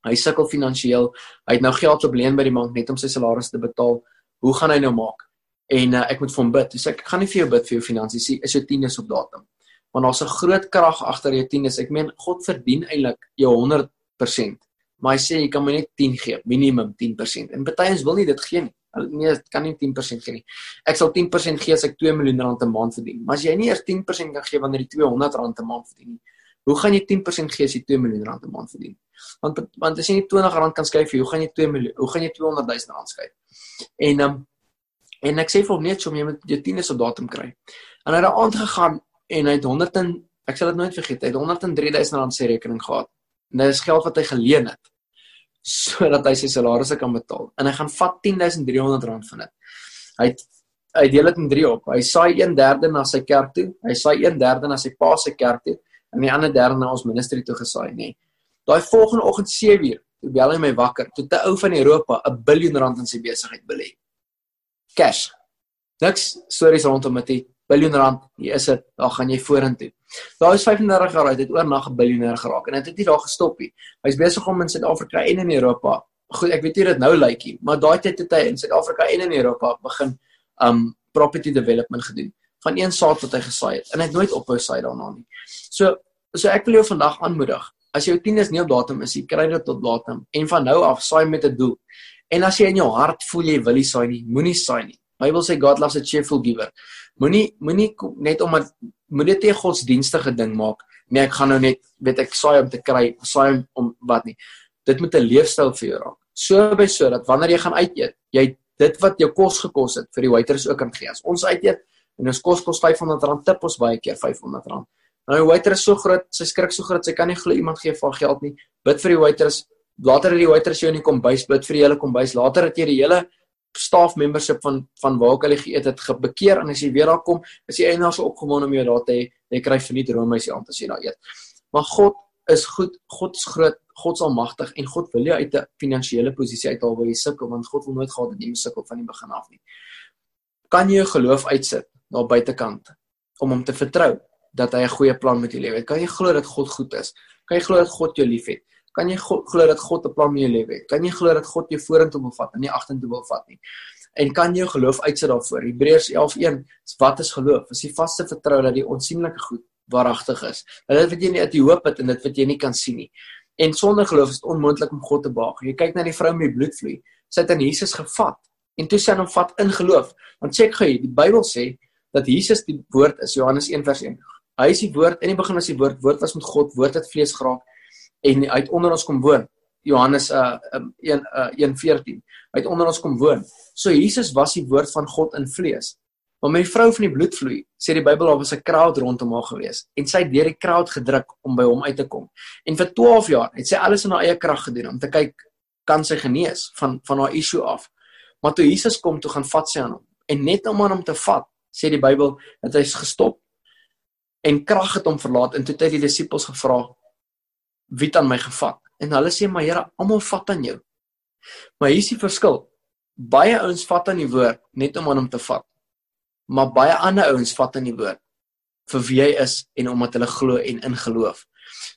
Hy sukkel finansiëel. Hy het nou geld op leen by die bank net om sy salaris te betaal. Hoe gaan hy nou maak? En uh, ek moet vir hom bid. Dis ek, gaan nie vir jou bid vir jou finansies nie. Is jou tieners op datum. Want daar's 'n groot krag agter jou tieners. Ek meen God verdien eintlik jou 100% maar hy sê jy kan my net 10 gee, minimum 10%. En baie ons wil nie dit gee nie. Nee, dit kan nie 10% gee nie. Ek sal 10% gee as ek 2 miljoen rand 'n maand verdien. Maar as jy nie eers 10% kan gee wanneer jy 200 rand 'n maand verdien nie, hoe gaan jy 10% gee as jy 2 miljoen rand 'n maand verdien? Want want as jy nie 20 rand kan skryf, hoe gaan jy 2 miljoen, hoe gaan jy 200 000 rand skryf? En um, en ek sê vir hom net so jy met jou 10 is op datum kry. En hy het daai aand gegaan en hy het 100 en ek sal dit nooit vergeet, hy het 103 000 rand sy rekening gehad. En dit is geld wat hy geleen het sodat hy sy salarisse kan betaal. En hy gaan vat 10300 rand van dit. Hy hy deel dit in 3 op. Hy saai 1/3 na sy kerk toe, hy saai 1/3 na sy pa se kerk toe en die ander derde na ons ministerie toe gesaai, nê. Nee. Daai volgende oggend 7uur, toe bel hy my wakker, toe 'n ou van Europa 'n biljoen rand in sy besigheid belê. Cash. Niks stories rondom dit biljoen rand, hier is dit, daar gaan jy vorentoe. Daar is 35 jaar oud, het oornag 'n biljoenêr geraak en dit het, het nie daar gestop nie. Hy's besig om in Suid-Afrika en in Europa. Goed, ek weet nie dit nou lyk nie, maar daai tyd het hy in Suid-Afrika en in Europa begin um property development gedoen van een saad wat hy gesaai het en hy het nooit ophou saai daarna nie. So so ek wil jou vandag aanmoedig. As jou tieners nie op datum is nie, kry dit tot datum en van nou af saai met 'n doel. En as jy in jou hart voel jy wil nie saai nie, moenie saai nie. Bybel sê God loves a cheerful giver. Moenie moenie net omdat moenie dit 'n godsdienstige ding maak. Nee, ek gaan nou net weet ek saai om te kry, saai om wat nie. Dit moet 'n leefstyl vir jou raak. So by so dat wanneer jy gaan uit eet, jy dit wat jou kos gekos het vir die waiters ook kan gee. As ons uit eet en ons kos kos R500, tip ons baie keer R500. Nou die waiter is so groot, sy skrik so groot, sy kan nie glo iemand gee vir geld nie. Bid vir die waiters. Later het die waiters jou in die kombuis bid vir die hele kombuis. Later het jy die hele staff membership van van waar ook al jy geëet het gebekeer en as jy weer daar kom, is jy eintlik so opgewonde om jou daar te. Jy kry verniet roomhuisie aan as jy daar eet. Maar God is goed, God is groot, God is almagtig en God wil jou uit 'n finansiële posisie uithaal waar jy sukkel want God wil nooit gehad dat jy moet sukkel van die begin af nie. Kan jy jou geloof uitsit na buitekant om hom te vertrou dat hy 'n goeie plan met jou lewe het? Kan jy glo dat God goed is? Kan jy glo dat God jou liefhet? Kan jy glo dat God 'n plan met jou lewe het? Kan jy glo dat God jou vorentoe wil vat en nie agtertoe wil vat nie? En kan jy geloof uitsit daarvoor? Hebreërs 11:1 is wat is geloof? Is die vaste vertroue dat die onsigbare goed waaragtig is. Dat dit wat jy nie uit die hoop het en dit wat jy nie kan sien nie. En sonder geloof is dit onmoontlik om God te behaag. Jy kyk na die vrou met die bloedvloei. Sy het aan Jesus gevat en toe sy hom vat in geloof. Want check gou hier, die Bybel sê dat Jesus die woord is, Johannes 1:1. Hy is die woord, in die begin was die woord, woord was met God, woord het vlees geraak en hy het onder ons kom woon. Johannes uh, um, 1 uh, 1:14. Hy het onder ons kom woon. So Jesus was die woord van God in vlees. Maar met die vrou van die bloedvloei, sê die Bybel daar was 'n crowd rondom haar gewees en sy het deur die crowd gedruk om by hom uit te kom. En vir 12 jaar het sy alles in haar eie krag gedoen om te kyk kan sy genees van van haar issue af. Maar toe Jesus kom, toe gaan vat sy aan hom. En net om aan hom te vat, sê die Bybel dat hy's gestop en krag het hom verlaat en toe het hy die disippels gevra wie het aan my gevat? En hulle sê maar Here, almal vat aan jou. Maar hier is die verskil. Baie ouens vat aan die woord net om aan hom te vat. Maar baie ander ouens vat aan die woord vir wie hy is en omdat hulle glo en in geloof.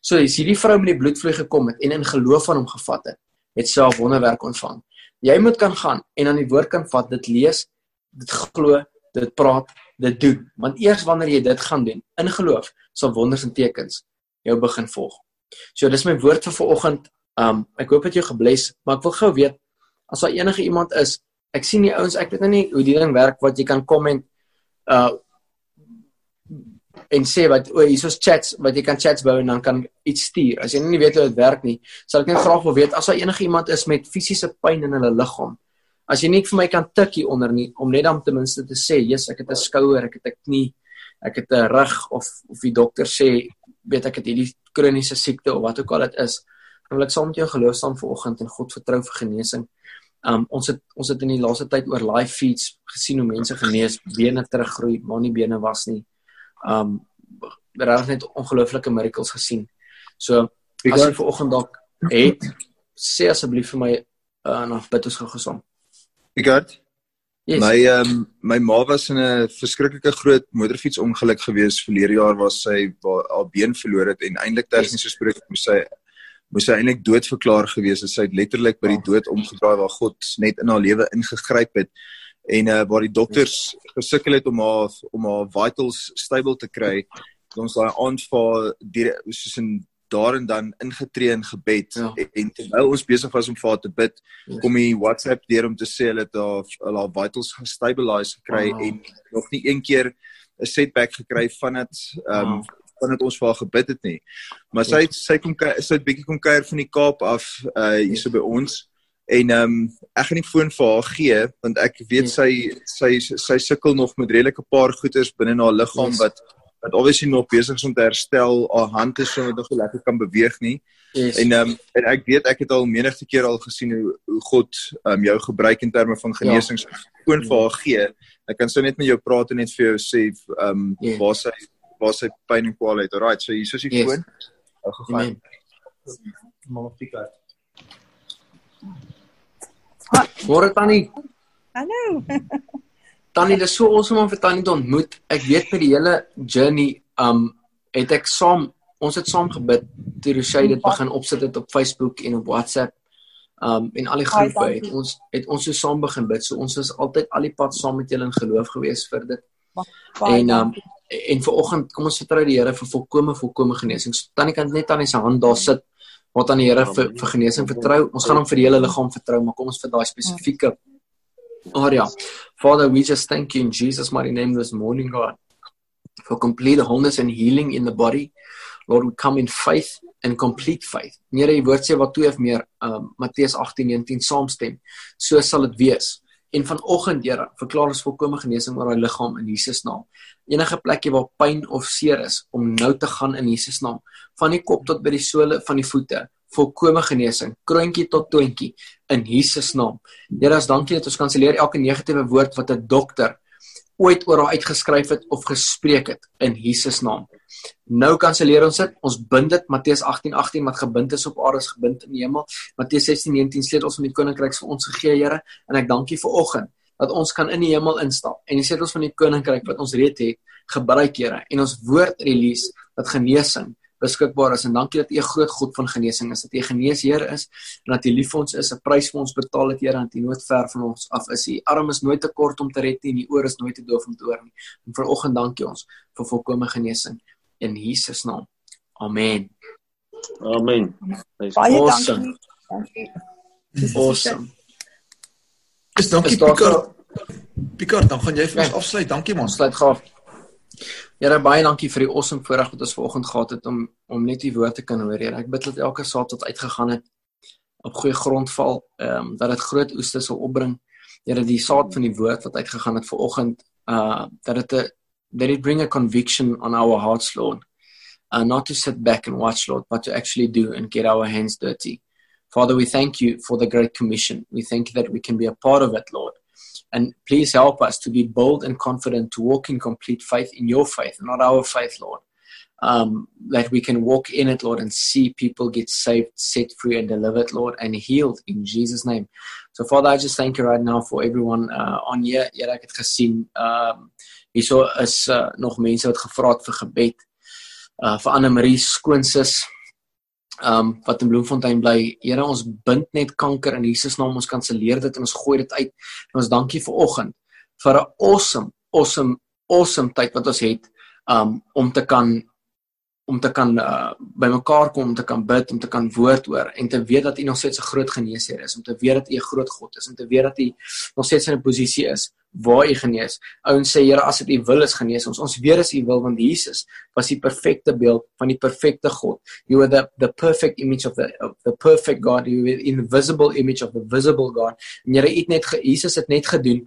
So as hierdie vrou met die bloedvloei gekom het en in geloof aan hom gevat het, het sy 'n wonderwerk ontvang. Jy moet kan gaan en aan die woord kan vat, dit lees, dit glo, dit praat, dit doen. Want eers wanneer jy dit gaan doen in geloof, sal wonders en tekens jou begin volg. So dis my woord vir vanoggend. Um ek hoop dit jou gebless, maar ek wil gou weet as daar enige iemand is, ek sien die ouens, ek weet nou nie hoe die ding werk wat jy kan komment uh en sê wat o, hierso's chats wat jy kan chats bou en dan kan iets stuur. As jy nie weet hoe dit werk nie, sal ek net graag wil weet as daar enige iemand is met fisiese pyn in hulle liggaam. As jy net vir my kan tik hier onder nie om net dan ten minste te sê, "Jesus, ek het 'n skouer, ek het 'n knie, ek het 'n rug of of die dokter sê, weet ek het hierdie kroniese siekte of wat ook al dit is." Dan wil ek saam met jou geloof staan vanoggend en God vertrou vir genesing. Um ons het ons het in die laaste tyd oor live feeds gesien hoe mense genees, bene teruggroei, maar nie bene was nie um regtig net ongelooflike miracles gesien. So as jy ver oggend dalk het sê asseblief vir my uh na bid ons gou gesom. Egard. Yes. My ehm um, my ma was in 'n verskriklike groot motorfietsongeluk gewees verlede jaar waar sy haar been verloor het en eintlik tegnies yes. gespreek moes sy moes sy eintlik doodverklaar gewees het. Sy het letterlik by die oh. dood omgedraai waar God net in haar lewe ingegryp het en uh, waar die dokters gesukkel het om haar om haar vitals stable te kry ons daai aand vir die soos in daar en dan ingetree in gebed ja. en, terwyl ons besig was om vir haar te bid yes. kom die WhatsApp deur om te sê hulle het haar hulle haar vitals gestabilise gekry oh. en nog nie een keer 'n setback gekry van dit ehm um, oh. van dit ons vir haar gebid het nie maar sy sy kom sy het bietjie kom kuier van die Kaap af uh hierso by ons en ehm um, ek gaan nie foon vir haar gee want ek weet sy sy sy sukkel nog met redelike paar goeters binne haar liggaam yes. wat wat obviously nog besig is om te herstel. Haar hand is so nog nie lekker kan beweeg nie. Yes. En ehm um, en ek weet ek het al menigte keer al gesien hoe hoe God ehm um, jou gebruik in terme van genesings ja. foon vir haar gee. Ek kan sou net met jou praat en net vir jou sê ehm um, yeah. waar sy waar sy pyn en kwaal het. Alright, so hier is die yes. foon. Ou gegaan. Mamma Pika. Môre tannie. Hallo. <laughs> tannie, dit is so awesome om vir tannie te ontmoet. Ek weet met die hele journey um het ek saam ons het saam gebid toe Roshey dit begin opsit het op Facebook en op WhatsApp. Um en al die groepe het ons het ons so saam begin bid. So ons is altyd al die pad saam met julle in geloof gewees vir dit. En um en vir oggend kom ons vertrou die Here vir volkomme volkomme genesing. So, tannie kan net aan sy hand daar sit wat aan die Here vir, vir genesing vertrou. Ons gaan hom vir die hele liggaam vertrou, maar kom ons vir daai spesifieke area. Father, we just thank you in Jesus mighty name this morning, God, for complete wholeness and healing in the body. Lord, we come in faith and complete faith. Here die woord sê wat toe het meer um Matteus 18:19 saamstem. So sal dit wees. En vanoggend, Here, verklaar ons volkomme genesing oor daai liggaam in Jesus naam. Enige plekie waar pyn of seer is, om nou te gaan in Jesus naam, van die kop tot by die sole van die voete, volkomme genesing, kroontjie tot toontjie in Jesus naam. Here, as dankie dat ons kanselleer elke negatiewe woord wat 'n dokter ooit oor haar uitgeskryf het of gespreek het in Jesus naam. Nou kanselleer ons dit. Ons bind dit Matteus 18:18 18, wat gebind is op aarde is gebind in die hemel. Matteus 16:19 sleutels van die koninkryk vir ons gegee, Here, en ek dank U vir oggend dat ons kan in die hemel instap en die sleutels van die koninkryk wat ons reeds het, gebruik, Here, en ons woord release dat genesing beskikbaar is en dankie dat U 'n groot God van genesing is, dat U geneesheer is en dat U lief vir ons is, 'n prys vir ons betaal het Here, dat U nooit ver van ons af is. U arm is nooit te kort om te red nie, en U oor is nooit te doof om te hoor nie. En vanoggend dankie ons vir volkomme genesing in Jesus naam. Amen. Amen. Baie awesome. dankie. Awesome. Dis dankie Pieter. Pieter, dan gaan jy vir ons afsluit. Dankie man. Sluit gaaf. Here baie dankie vir die awesome voorreg wat ons vanoggend gehad het om om net u woord te kan hoor. Here, ek bid dat elke saad wat uitgegaan het op goeie grond val, ehm um, dat dit groot oeste sal opbring. Here, die saad van die woord wat uitgegaan het vanoggend, uh dat dit 'n that it bring a conviction on our hearts, Lord. Uh, not to sit back and watch, Lord, but to actually do and get our hands dirty. Father, we thank you for the Great Commission. We thank you that we can be a part of it, Lord. And please help us to be bold and confident to walk in complete faith in your faith, not our faith, Lord. um, that we can walk in it, Lord, and see people get saved, set free, and delivered, Lord, and healed in Jesus' name. So, Father, I just thank you right now for everyone uh, on here. Here ek het gesien, um hierso is uh, nog mense wat gevra het gebed. Uh vir Anne Marie skoonsis um wat in Bloemfontein bly. Here, ons bind net kanker in Jesus naam. Ons kanselleer dit en ons gooi dit uit. En ons dankie vir oggend vir 'n awesome, awesome, awesome tyd wat ons het um om te kan om te kan uh, bymekaar kom om te kan bid om te kan woord hoor en te weet dat U nog steeds 'n groot geneesheer is om te weet dat U 'n groot God is om te weet dat U nog steeds in 'n posisie is waar U genees. Ouens sê Here as dit U wil is genees ons. Ons weet as U wil want Jesus was die perfekte beeld van die perfekte God. You were the the perfect image of the of the perfect God. You were the invisible image of the visible God. En Here het net Jesus het net gedoen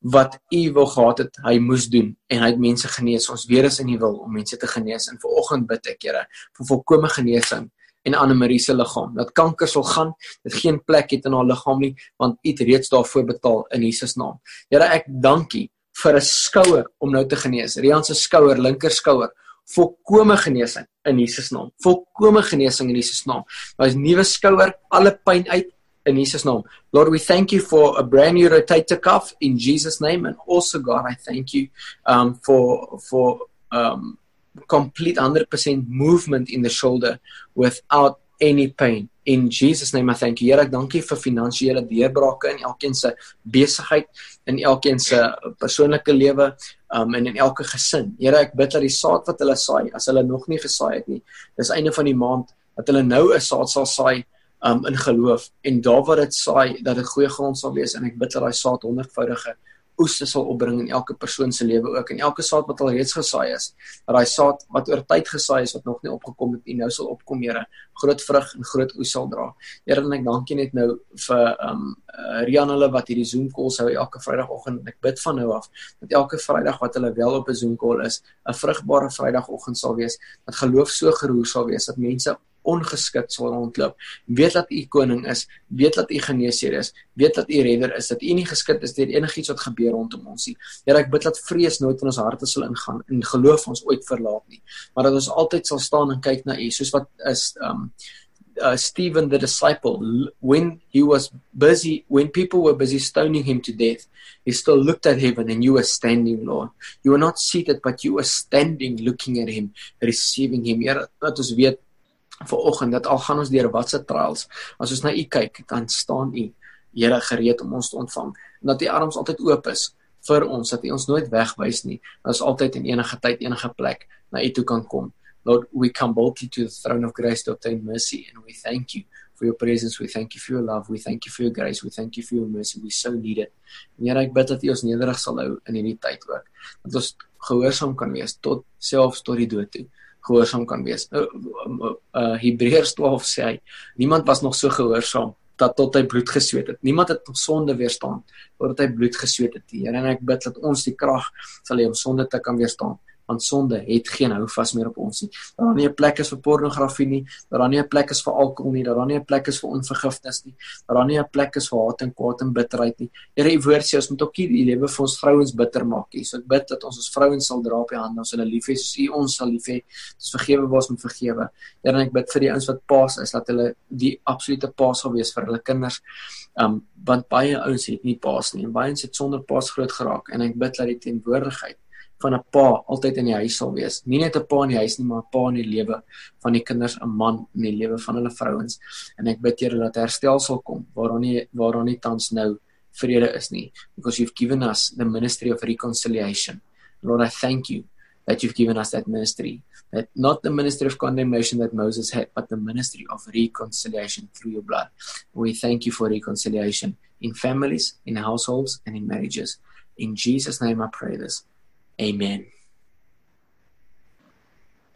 wat u wil gehad het hy moes doen en hy het mense genees. Ons weet is in die wil om mense te genees en vanoggend bid ek Here vir volkomme genesing en Anne Marie se liggaam. Dat kanker sal gaan, dit geen plek het in haar liggaam nie want u het reeds daarvoor betaal in Jesus naam. Here ek dankie vir 'n skouer om nou te genees. Rian se skouer, linker skouer, volkomme genesing in Jesus naam. Volkomme genesing in Jesus naam. Daar is nuwe skouer, alle pyn uit in Jesus' name. Lord, we thank you for a brand new rotator cuff in Jesus' name, and also God, I thank you um, for for um, complete hundred percent movement in the shoulder without any pain. In Jesus' name, I thank you. Here, ek dank U vir finansiële deurbrake in elkeen se besigheid, in elkeen se persoonlike lewe, um, en in elke gesin. Here, ek bid dat die saad wat hulle saai, as hulle nog nie gesaai het nie, dis einde van die maand dat hulle nou 'n saad sal saai um in geloof en daar waar dit saai dat dit goeie grond sal wees en ek bid dat daai saad honderdvoudige oeste sal opbring in elke persoon se lewe ook. En elke saad wat al reeds gesaai is dat daai saad wat oor tyd gesaai is wat nog nie opgekom het nie nou sal opkom Here. Groot vrug en groot oes sal dra. Here en ek dank U net nou vir um uh, Rian hulle wat hierdie Zoom call hou elke Vrydagoggend. Ek bid van nou af dat elke Vrydag wat hulle wel op 'n Zoom call is 'n vrugbare Vrydagoggend sal wees. Dat geloof so geroer sal wees dat mense ongeskik sal rondloop. Weet dat U koning is, weet dat U geneesheer is, weet dat U redder is, dat U nie geskik is deur enigiets wat gebeur rondom ons nie. Here, ek bid dat vrees nooit in ons harte sal ingaan en geloof ons ooit verlaat nie, maar dat ons altyd sal staan en kyk na U, soos wat is um uh, Stephen the disciple when he was busy when people were busy stoning him to death he still looked at heaven and you were standing lord you were not seated but you were standing looking at him receiving him Here dat ons weet vanoggend dat al gaan ons deur watse trials as ons na u kyk dan staan u Here gereed om ons te ontvang. En dat u arms altyd oop is vir ons dat u ons nooit wegwys nie. Dat ons altyd in enige tyd enige plek na u toe kan kom. Lord we come boldly to the throne of grace to obtain mercy and we thank you for your presence. We thank you for your love. We thank you for your grace. We thank you for your mercy. We so need it. Here ek bid dat u ons nederig sal hou in hierdie tyd ook. Dat ons gehoorsaam kan wees tot selfs tot die dood toe gehoorsaam kan wees. Uh, uh, uh Hebreërs 12 sê hy, niemand was nog so gehoorsaam dat tot hy bloed gesweet het. Niemand het nog sonde weerstaan totdat hy bloed gesweet het. Here en ek bid dat ons die krag sal hê om sonde te kan weerstaan want sonde het geen houvas meer op ons nie. Dat daar nie 'n plek is vir pornografie nie, dat daar nie 'n plek is vir alkohol nie, dat daar nie 'n plek is vir onvergifnis nie, dat daar nie 'n plek is vir haat en kwaad en bitterheid nie. Here, u woord sê ons moet ook nie die lewe vir ons vrouens bitter maak nie. So ek bid dat ons ons vrouens sal dra op die hand, ons hulle lief hê soos u ons sal lief hê. Ons vergewe waar ons moet vergewe. Here, en ek bid vir die ouens wat paas is, dat hulle die absolute paas sal wees vir hulle kinders. Um want baie ouens het nie paas nie en baie ouens het sonder paas groot geraak en ek bid dat die teenwoordigheid van 'n pa altyd in die huis sal wees. Nie net 'n pa in die huis nie, maar 'n pa in die lewe van die kinders, 'n man in die lewe van hulle vrouens. En ek bid Here dat herstel sal kom waaraan nie waaraan nie tans nou vrede is nie. Because you've given us the ministry of reconciliation. Lord, I thank you that you've given us that ministry. That not the ministry of condemnation that Moses had, but the ministry of reconciliation through your blood. We thank you for reconciliation in families, in households, and in marriages. In Jesus' name I pray this. Amen.